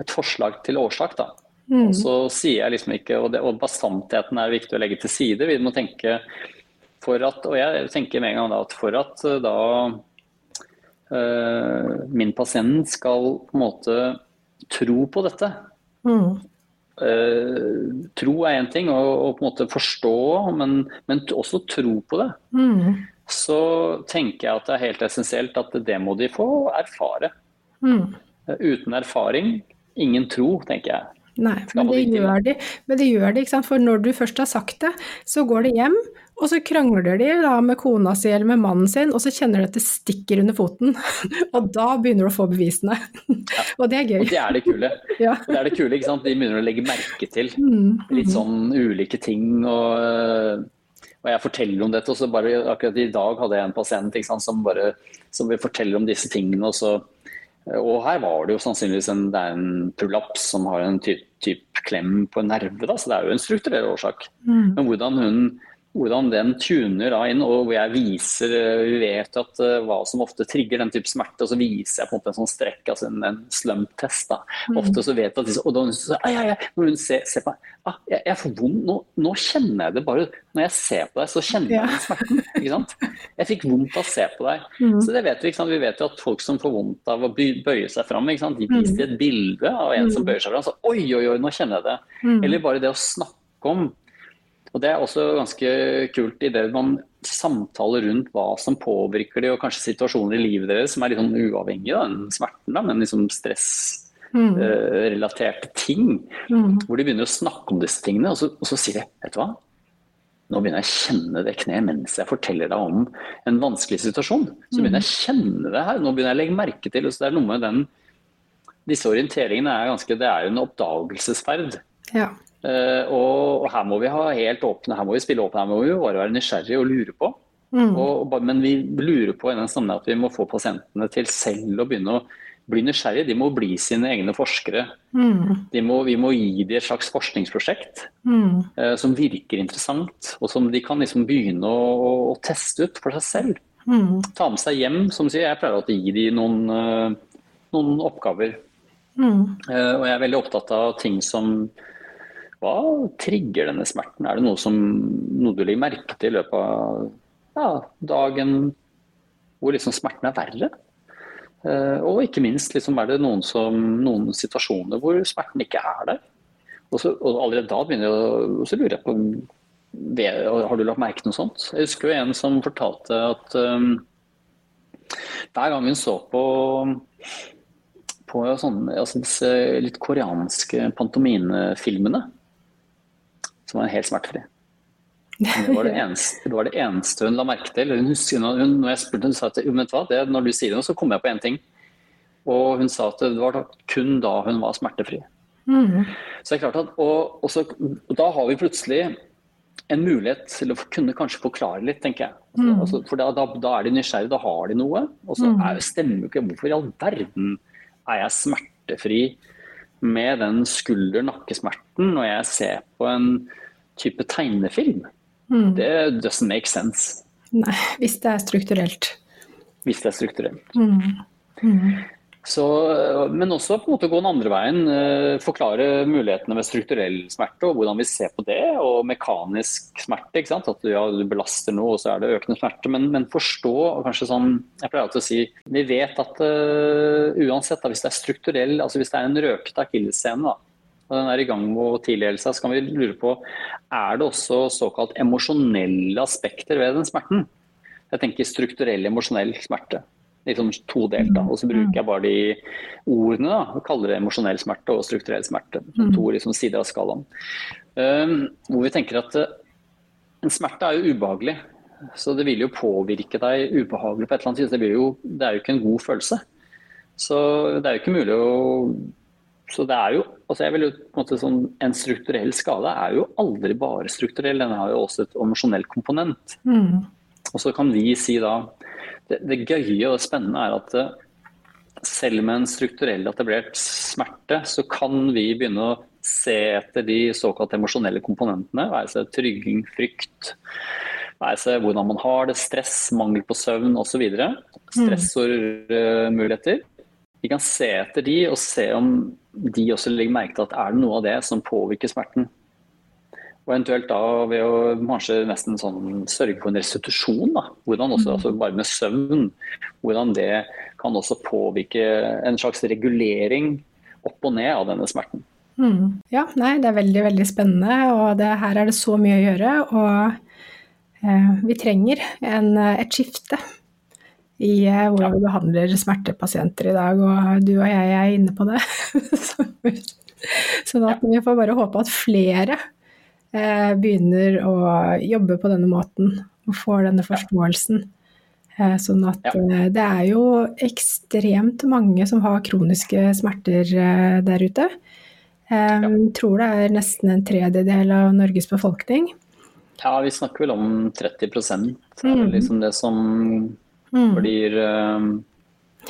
et forslag til årsak. da. Mm. Og så sier jeg liksom ikke, og, det, og bastantheten er viktig å legge til side. Vi må tenke for at, og jeg tenker med en gang da at for at eh, da øh, min pasient skal på en måte tro på dette mm. øh, Tro er én ting, og, og, på en måte forstå, men, men også tro på det. Mm. Så tenker jeg at det er helt essensielt at det må de få erfare. Mm. Uten erfaring ingen tro, tenker jeg. Nei, men det, gjør de, men det gjør de, ikke sant? for når du først har sagt det, så går de hjem, og så krangler de da med kona si eller med mannen sin, og så kjenner de at det stikker under foten. og da begynner du å få bevisene. Ja. og det er gøy. Og det er det kule. ja. Det er det kule, ikke sant. De begynner å legge merke til mm, litt mm. sånn ulike ting. og... Og jeg forteller om dette, og så bare akkurat i dag hadde jeg en pasient sant, som, bare, som vil fortelle om disse tingene. og så og her var det jo sannsynligvis en, det er en prolaps som har en type typ klem på en nerve, da, så det er jo en strukturell årsak. Mm. Men hvordan hun hvordan den tuner da inn, og hvor jeg viser Vi vet at uh, hva som ofte trigger den type smerte, og så viser jeg på en måte en sånn strekk, altså en, en slump-test. da. Mm. Ofte så vet jeg at og da så, ai, ai, ai, Når hun ser, ser på meg ah, jeg, jeg, får vondt, nå, nå, kjenner jeg det bare Når jeg ser på deg, så kjenner jeg smerten. ikke sant? Jeg fikk vondt av å se på deg. Mm. Så det vet Vi ikke sant? Vi vet jo at folk som får vondt av å bøye seg fram, ikke sant? de viser mm. et bilde av en som mm. bøyer seg fram. så Oi, oi, oi, nå kjenner jeg det. Mm. Eller bare det å snakke om og Det er også ganske kult i det man samtaler rundt hva som påvirker de, og kanskje situasjoner i livet deres som er litt sånn uavhengig av den smerten, da, men liksom stressrelaterte mm. uh, ting. Mm. Hvor de begynner å snakke om disse tingene, og så, og så sier de vet du hva, nå begynner jeg å kjenne det kneet mens jeg forteller deg om en vanskelig situasjon. Så begynner jeg å kjenne det her, nå begynner jeg å legge merke til så det er noe med den Disse orienteringene er ganske, det er en oppdagelsesferd. Ja. Uh, og, og, her må vi ha helt åpne, her må vi spille åpne, her må vi bare være nysgjerrige og lure på. Mm. Og, men vi lurer på i den sammenheng at vi må få pasientene til selv å begynne å bli nysgjerrige. De må bli sine egne forskere. Mm. Må, vi må gi dem et slags forskningsprosjekt mm. uh, som virker interessant, og som de kan liksom begynne å, å, teste ut for seg selv. Mm. Ta med seg hjem. som sier, Jeg pleier å gi dem noen, uh, noen oppgaver. og jeg er veldig opptatt av ting som hva trigger denne smerten? Er det noe, som, noe du legger merke til i løpet av ja, dagen hvor liksom smerten er verre? Uh, og ikke minst liksom, er det noen, som, noen, situasjoner hvor smerten ikke er der. Og, så, og allerede da begynner jeg å jeg på Har du lagt merke til noe sånt? Jeg husker jo en som fortalte at um, hver gang hun så på på sånne, altså disse litt koreanske pantominefilmene, som var helt smertefri. Det var det, eneste, det var det eneste, hun la merke til. Hun husker, hun, når jeg spurte, hun sa at vet hva, det, når du sier det, så kommer jeg på én ting. Og hun sa at det var kun da hun var smertefri. Mm. Så det er klart at, og, og, så, og, da har vi plutselig en mulighet til å kunne kanskje forklare litt, tenker jeg. Altså, mm. altså, for da, da, da, er de nysgjerrige, da har de noe. Og så mm. stemmer jo ikke Hvorfor i all verden er jeg smertefri med den skulder-nakkesmerten når jeg ser på en type tegnefilm. Mm. Det doesn't make sense. Nei, hvis det er strukturelt. Hvis det er strukturelt. Mm. Mm. Så, men også på en måte gå den andre veien. Eh, forklare mulighetene ved strukturell smerte og hvordan vi ser på det. Og mekanisk smerte. At du, ja, du belaster noe, og så er det økende smerte. Men, men forstå kanskje sånn Jeg pleier alltid å si vi vet at uh, uansett, da, hvis det er strukturell, altså hvis det er en røkete akilleshæl og den er i gang med å tilgjelde seg, så kan vi lure på er det også såkalt emosjonelle aspekter ved den smerten. Jeg tenker strukturell emosjonell smerte liksom todelt. da, Og så bruker jeg bare de ordene. da, og Kaller det emosjonell smerte og strukturell smerte. Som to liksom, sider av skalaen. Um, hvor vi tenker at uh, en smerte er jo ubehagelig. Så det vil jo påvirke deg ubehagelig på et eller annet tidspunkt. Det, det er jo ikke en god følelse. Så det er jo ikke mulig å så det er jo, altså jeg vil jo på En måte sånn, en strukturell skade er jo aldri bare strukturell, den har jo også et emosjonell komponent. Mm. Og så kan vi si da det, det, gøye og spennende er at eh, selv med en strukturell etablert smerte, så kan vi begynne å se etter de såkalt emosjonelle komponentene. Være seg trygging, frykt, være seg hvordan man har det, stress, mangel på søvn osv. Stressormuligheter. Vi kan se etter de og se om de også legger merke til at er det noe av det som påvirker smerten. Og eventuelt da ved å kanskje nesten sånn sørge for en restitusjon. da, hvordan også, mm. altså Bare med søvn. Hvordan det kan også påvirke en slags regulering opp og ned av denne smerten. Mm. Ja, nei, det er veldig, veldig spennende. Og det, her er det så mye å gjøre. Og eh, vi trenger en, et skifte i eh, hvordan vi behandler smertepasienter i dag. Og du og jeg er inne på det. sånn at vi får bare håpe at flere begynner å jobbe på denne måten og får denne forståelsen. Eh, sånn at. Eh, det er jo ekstremt mange som har kroniske smerter der ute. Jeg tror det er nesten en tredjedel av Norges befolkning. Ja, vi snakker vel om 30 Det er mm. liksom det som mm. blir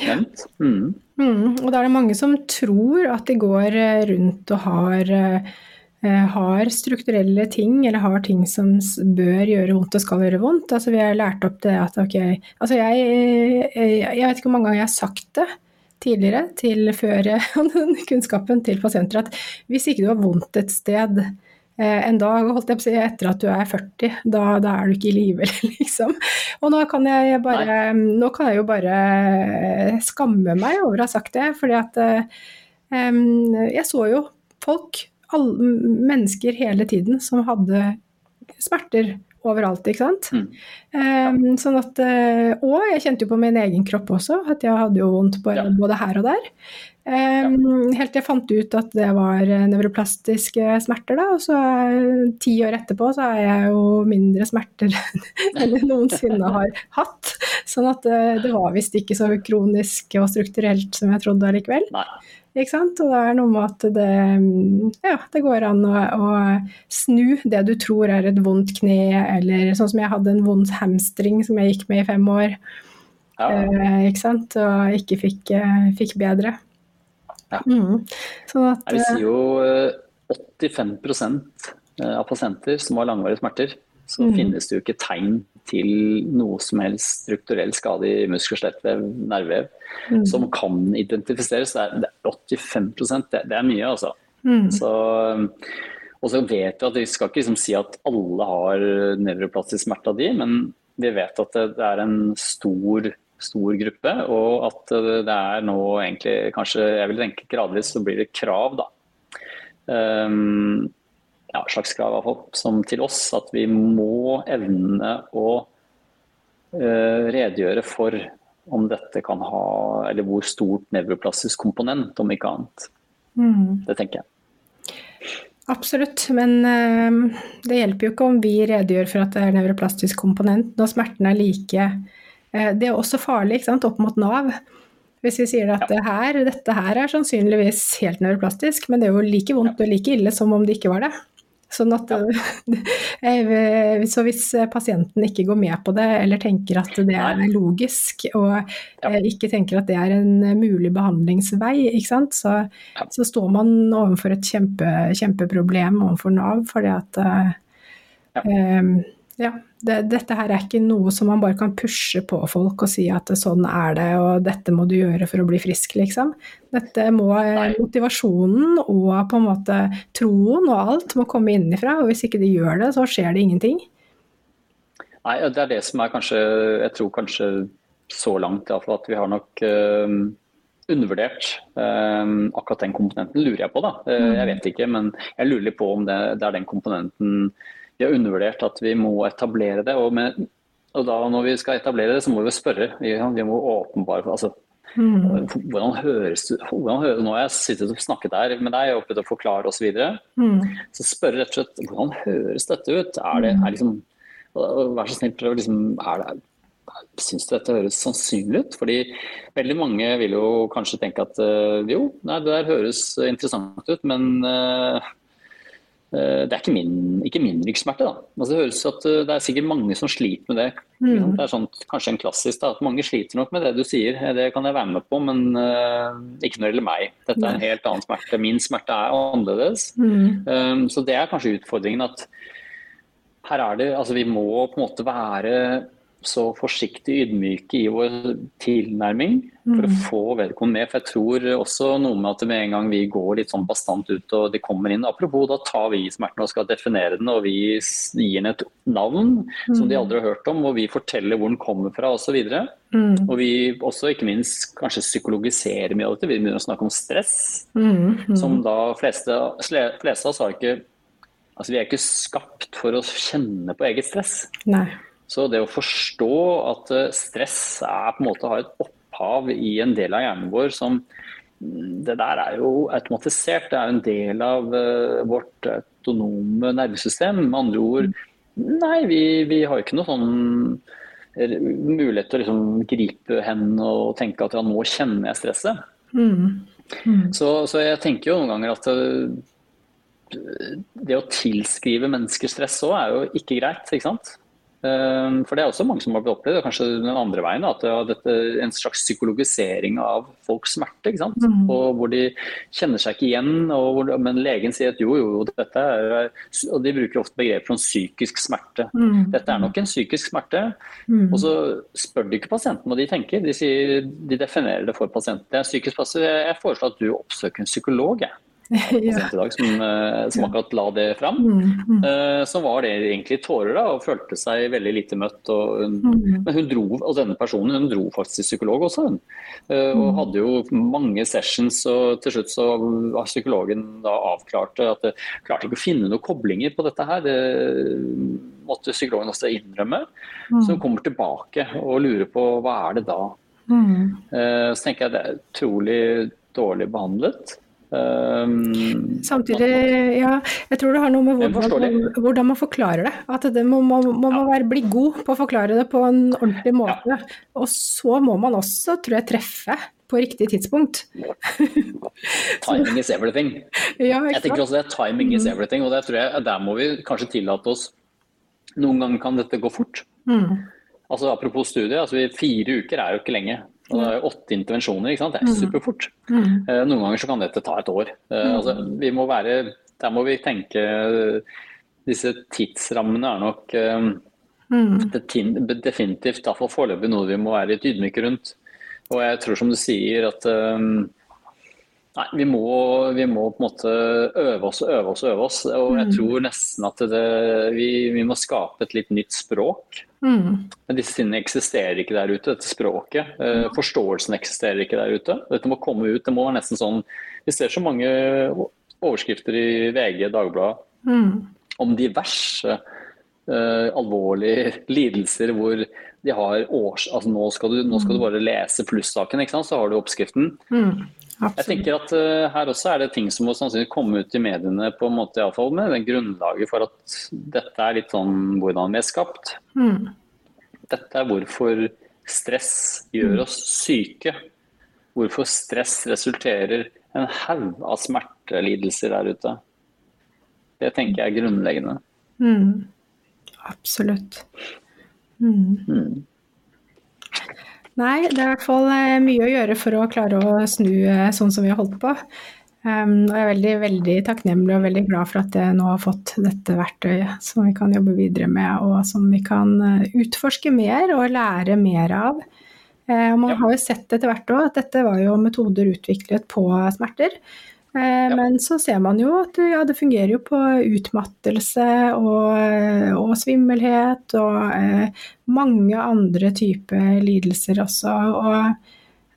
nevnt. Mm. Mm. Og da er det mange som tror at de går rundt og har eh, har strukturelle ting, eller har ting som bør gjøre vondt og skal gjøre vondt. Altså, vi har lært opp det at ok altså jeg, jeg vet ikke hvor mange ganger jeg har sagt det tidligere, til før kunnskapen til pasienter, at hvis ikke du har vondt et sted Eh, en dag holdt jeg på å si, etter at du er 40, da, da er du ikke i live, liksom. Og nå kan jeg bare Nå kan jeg jo bare eh, skamme meg over å ha sagt det, fordi at um, jeg så jo folk, alle, mennesker hele tiden, som hadde smerter overalt, ikke sant. Mm. Um, sånn at, og jeg kjente jo på min egen kropp også, at jeg hadde jo vondt både, både her og der. Um, helt til jeg fant ut at det var nevroplastiske smerter, da. Og så ti år etterpå så har jeg jo mindre smerter enn jeg noensinne har hatt. Sånn at det, var visst ikke så kronisk og strukturelt som jeg trodde allikevel. Ikke sant? Og det er noe med at det, ja, det går an å, å, snu det du tror er et vondt kne, eller sånn som jeg hadde en vond hamstring som jeg gikk med i fem år. Ja. Eh, ikke sant? Og ikke fikk, uh, fikk bedre. Ja. Mm. Sånn at, Jeg vil si jo 85 eh, eh, av pasienter som har langvarige smerter, så mm. finnes det jo ikke tegn til noe som helst strukturell skade i muskel, skjelettvev, nervevev mm. som kan identifiseres. Det er, 85 det, det er mye, altså. Mm. Så, og så vet vi at vi skal ikke liksom si at alle har nevroplastisk smerte av de, men vi vet at det, det er en stor stor gruppe, og at det er nå egentlig kanskje Jeg vil tenke gradvis så blir det krav, da. Um, ja, slags krav iallfall, som til oss at vi må evne å uh, redegjøre for om dette kan ha Eller hvor stort nevroplastisk komponent, om ikke annet. Mm. Det tenker jeg. Absolutt, men uh, det hjelper jo ikke om vi redegjør for at det er nevroplastisk komponent når smerten er like uh, det er også farlig ikke sant, opp mot Nav. Hvis vi sier at det her, dette her er sannsynligvis helt nevroplastisk, men det er jo like vondt og like ille som om det ikke var det. Sånn at, eh, så hvis pasienten ikke går med på det, eller tenker at det er logisk, og eh, ikke tenker at det er en mulig behandlingsvei, så, så, står man overfor et kjempe, kjempeproblem overfor Nav. fordi at um, ja, det, dette her er ikke noe som man bare kan pushe på folk og si at sånn er det, og dette må du gjøre for å bli frisk, liksom. Dette må Nei. motivasjonen og på en måte troen og alt må komme innenfra, og hvis ikke de gjør det, så skjer det ingenting. Nei, det er det som er kanskje Jeg tror kanskje så langt iallfall at vi har nok øh, undervurdert øh, akkurat den komponenten, lurer jeg på. da. Mm. jeg vet ikke, men jeg lurer litt på om det, det er den komponenten vi har undervurdert at vi må etablere det. Og, med, og da når vi skal etablere det, så må vi spørre. Vi må åpenbare altså, mm. hvordan høres hvordan høres, Nå har jeg sittet og snakket der med deg og prøvd å forklare osv. Så, mm. så spørre rett og slett hvordan høres dette ut? Er det, er liksom, Vær så snill, prøv liksom er det, Syns du dette høres sannsynlig ut? Fordi veldig mange vil jo kanskje tenke at øh, jo, nei, det der høres interessant ut, men Eh, det er ikke min, ikke min ryggsmerte. Da. Altså, det høres at eh, det er sikkert mange som sliter med det. Mm. Det er sånn, kanskje en klassisk da, at mange sliter nok med det du sier. Eh, det kan jeg være med på, men uh, ikke når det gjelder meg. Dette er en helt annen smerte. Min smerte er annerledes. Mm. Um, så det er kanskje utfordringen at her er det Altså vi må på en måte være så forsiktig ydmyke i vår tilnærming for å mm. få vedkommende med. For jeg tror også noe med at med en gang vi går litt sånn bastant ut og de kommer inn Apropos, da tar vi smerten og skal definere den, og vi gir den et navn som de mm. aldri har hørt om, og vi forteller hvor den kommer fra osv. Og, mm. og vi også ikke minst kanskje psykologiserer mye av dette. Vi begynner å snakke om stress, mm. Mm. som da fleste, fleste av oss har ikke Altså, vi er ikke skapt for å kjenne på eget stress. Nei. Så det å forstå at eh, stress er, på en måte har et opphav i en del av hjernen vår som mm, Det der er jo automatisert, det er en del av uh, vårt autonome nervesystem. Med andre ord, nei, vi, vi har ikke noe sånn mulighet til å liksom gripe hen og tenke at ja, nå kjenner jeg stresset. Mm. Mm. Så, så, jeg tenker jo noen ganger at uh, det å tilskrive mennesker stress òg er jo ikke greit. ikke sant? Ehm, for det er også mange som har opplevd, kanskje den andre veien, at det er en slags psykologisering av folks smerte. ikke sant? Mm. Og hvor de kjenner seg ikke igjen, hvor, men legen sier at jo, jo, dette er Og de bruker ofte begreper som psykisk smerte. Mm. Dette er nok en psykisk smerte. Mm. Og så spør de ikke pasienten hva de tenker, de, sier, de definerer det for pasienten. Det er psykisk passiv. Jeg foreslår at du oppsøker en psykolog. Jeg. ja. dag, som, eh, som, akkurat la det fram. Mm, mm. Uh, så var det egentlig tårer da, og følte seg veldig lite møtt. Hun, mm. Men hun dro, og denne personen hun dro faktisk til psykolog også. Hun. Uh, og hadde jo mange sessions, og til slutt så var psykologen da avklarte at det klarte ikke å finne noen koblinger på dette her. Det måtte psykologen også innrømme. Mm. Så hun kommer tilbake og lurer på hva er det da. Så tenker jeg det er utrolig dårlig behandlet. Um, Samtidig, ja, jeg tror det har noe med hvordan, hvordan man forklarer det. At det må, må, må man være, bli god på å forklare det på en ordentlig måte. Ja. Og så må man også, tror jeg, treffe på riktig tidspunkt. timing is everything. Ja, jeg tenker også det. Timing is mm. everything. Og det tror jeg, der må vi kanskje tillate oss Noen ganger kan dette gå fort. Mm. Altså Apropos studie, altså fire uker er jo ikke lenge. Og det er åtte intervensjoner, ikke sant? det er mm. superfort. Mm. Eh, noen ganger så kan dette ta et år. Eh, mm. Altså, vi må være, der må vi tenke Disse tidsrammene er nok mm. definitivt iallfall foreløpig noe vi må være litt ydmyke rundt. Og jeg tror som du sier at Nei, vi må, vi må, på en måte øve oss og øve oss og øve oss. Og jeg tror nesten at det, vi, vi, må skape et litt nytt språk. Mm. Disse tingene eksisterer ikke der ute, dette språket. Eh, forståelsen eksisterer ikke der ute. Dette må komme ut. Det må være nesten sånn Vi ser så mange overskrifter i VG, Dagbladet, mm. om diverse uh, alvorlige lidelser hvor de har års... Altså nå skal du, nå skal du bare lese plussaken, ikke sant? så har du oppskriften. Mm. Jeg tenker at uh, Her også er det ting som må sannsynligvis komme ut i mediene på en måte i alle fall med den grunnlaget for at dette er litt sånn hvordan vi er skapt. Mm. Dette er hvorfor stress gjør oss syke. Hvorfor stress resulterer en haug av smertelidelser der ute. Det tenker jeg er grunnleggende. Mm. Absolutt. Mm. Nei, det er i hvert fall eh, mye å gjøre for å klare å snu eh, sånn som vi har holdt på. Um, og jeg er veldig, veldig takknemlig og veldig glad for at jeg nå har fått dette verktøyet som vi kan jobbe videre med, og som vi kan eh, utforske mer og lære mer av. Uh, man har jo sett etter hvert òg at dette var jo metoder utviklet på smerter. Eh, men så ser man jo at ja, det fungerer jo på utmattelse og, og svimmelhet og eh, mange andre typer lidelser også. Og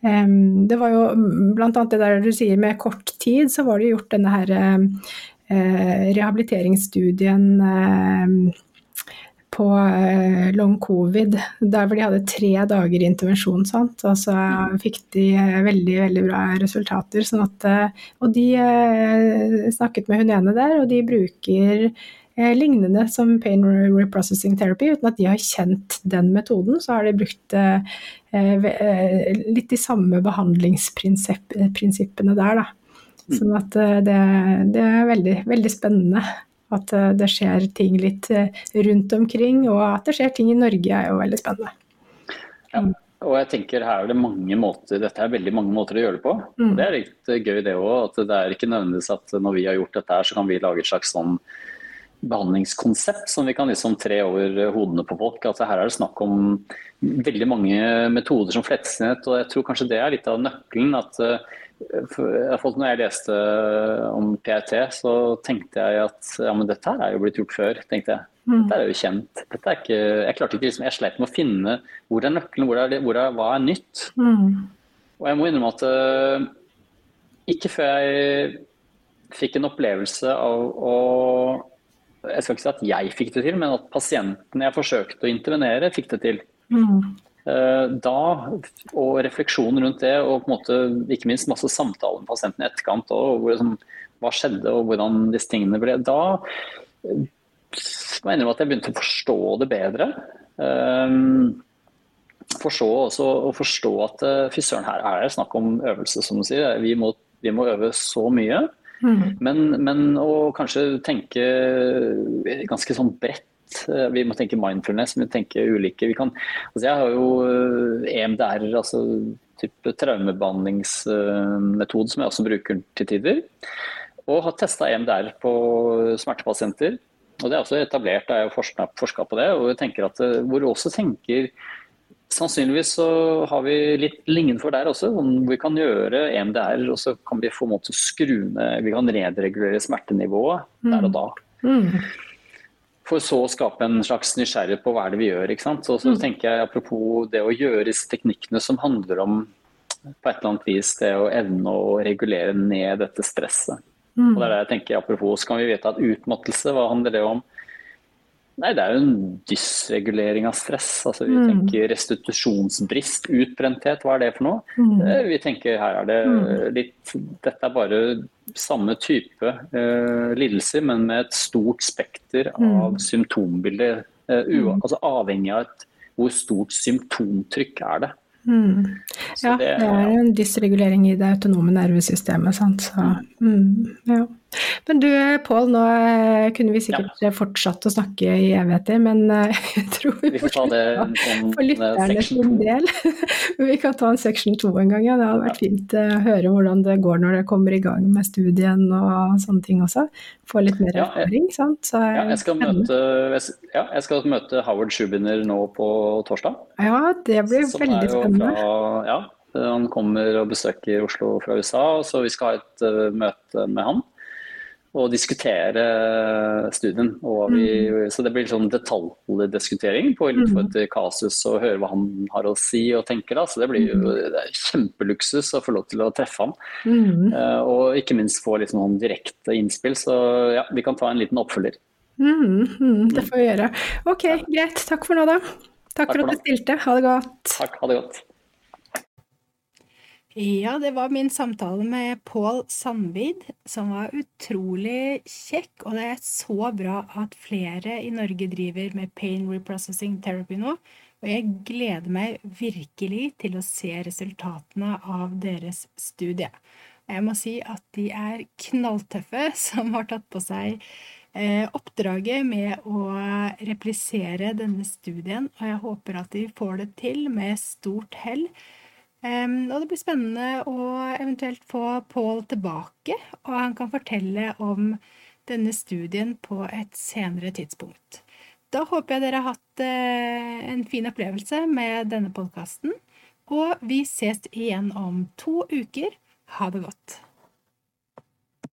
eh, det var jo bl.a. det der du sier med kort tid, så var det gjort denne her eh, rehabiliteringsstudien eh, på eh, long covid, der hvor de hadde tre dager intervensjon. Sant? Og så mm. fikk de eh, veldig veldig bra resultater. Sånn at, eh, og de snakket med hun ene der, og de bruker lignende som pain reprocessing therapy, uten at de har kjent den metoden. Så har de brukt litt de samme behandlingsprinsippene der, da. Mm. Sånn at det, det er veldig, veldig spennende. At eh, det skjer ting litt eh, rundt omkring, og at det skjer ting i Norge er jo veldig spennende. Ja, og jeg tenker her er det mange måter, Dette er veldig mange måter å gjøre det på. Mm. Det er litt eh, gøy det òg. At det er ikke nødvendigvis at når vi har gjort dette her, så kan vi lage et slags sånn behandlingskonsept som vi kan liksom tre over hodene på folk. Altså her er det snakk om veldig mange metoder som flettes ned. og jeg tror kanskje det er litt av nøkkelen. at når jeg leste om PIT, så tenkte jeg at ja, men dette her er jo blitt gjort før. tenkte jeg. Mm. Dette er jo kjent. Er ikke, jeg klarte ikke liksom, jeg sleit med å finne hvor er nøkkelen, hvor er hvor er, hva er nytt. Mm. Og jeg må innrømme at uh, ikke før jeg fikk en opplevelse av å Jeg skal ikke si at jeg fikk det til, men at pasientene jeg forsøkte å intervenere, fikk det til. Mm. Eh, da, og refleksjonen rundt det, og på en måte, ikke minst masse samtaler med pasienten i etterkant. Og hvor, liksom, hva skjedde, og hvordan disse tingene ble. Da må jeg at jeg begynte å forstå det bedre. Um, forstå, også og forstå at fy søren, her er det snakk om øvelse, som du sier. Vi må, vi må øve så mye. Mm. Men, men å kanskje tenke ganske sånn bredt. Vi må tenke mindfulness, vi må tenke ulike vi kan, altså Jeg har jo EMDR, altså type traumebehandlingsmetode, som jeg også bruker til tider. Og har testa EMDR på smertepasienter. Og Det er også etablert, jeg har forska på det. og jeg tenker at Hvor du også tenker Sannsynligvis så har vi litt lignende for der også, vi kan gjøre EMDR og så kan vi få måte å skru ned Vi kan redregulere smertenivået der og da. Mm. For så å skape en slags nysgjerrighet på hva er det vi gjør. ikke sant? Så, så mm. tenker jeg Apropos det å gjøre disse teknikkene som handler om på et eller annet vis det å evne å regulere ned dette stresset. Mm. Og det er det jeg tenker Apropos, så kan vi vite at utmattelse, hva handler det om? Nei, Det er jo en dysregulering av stress. Altså, vi mm. tenker restitusjonsbrist, utbrenthet, hva er det for noe? Mm. Eh, vi tenker her er det mm. litt Dette er bare samme type uh, lidelser, men med et stort spekter mm. av symptombilde. Uh, altså avhengig av et, hvor stort symptomtrykk er det. Mm. Ja, det, det, er en dysregulering i det autonome nervesystemet. Sant? Så, mm, ja. Men du Pål, nå eh, kunne vi sikkert ja. fortsatt å snakke i evigheter, men eh, jeg tror vi, vi får ta det en, for lytterne sin del. vi kan ta en section 2 en gang, ja. Det hadde vært fint å høre hvordan det går når det kommer i gang med studien og sånne ting også. Få litt mer erfaring, sant. Så, ja, jeg skal, møte, ja, jeg skal møte Howard Schubiner nå på torsdag. Ja, det blir veldig spennende. Fra, ja, han kommer og besøker Oslo fra USA, så vi skal ha et møte med han og diskutere studien. Vi, mm. Så det blir sånn detaljdiskutering på for et kasus og høre hva han har å si og tenker. Da. Så det blir jo mm. det kjempeluksus å få lov til å treffe ham. Mm. Uh, og ikke minst få litt sånn direkte innspill. Så ja, vi kan ta en liten oppfølger. Mm, mm, det får vi gjøre. Ok, greit. Takk for nå, da. Takk, Takk for at du stilte. Ha det godt. Takk, ha det godt. Ja, det var min samtale med Pål Sandvid, som var utrolig kjekk. Og det er så bra at flere i Norge driver med pain reprocessing therapy nå. Og jeg gleder meg virkelig til å se resultatene av deres studie. Jeg må si at de er knalltøffe som har tatt på seg eh, oppdraget med å replisere denne studien, og jeg håper at de får det til med stort hell. Og det blir spennende å eventuelt få Pål tilbake, og han kan fortelle om denne studien på et senere tidspunkt. Da håper jeg dere har hatt uh, en fin opplevelse med denne podkasten, og vi ses igjen om to uker. Ha det godt.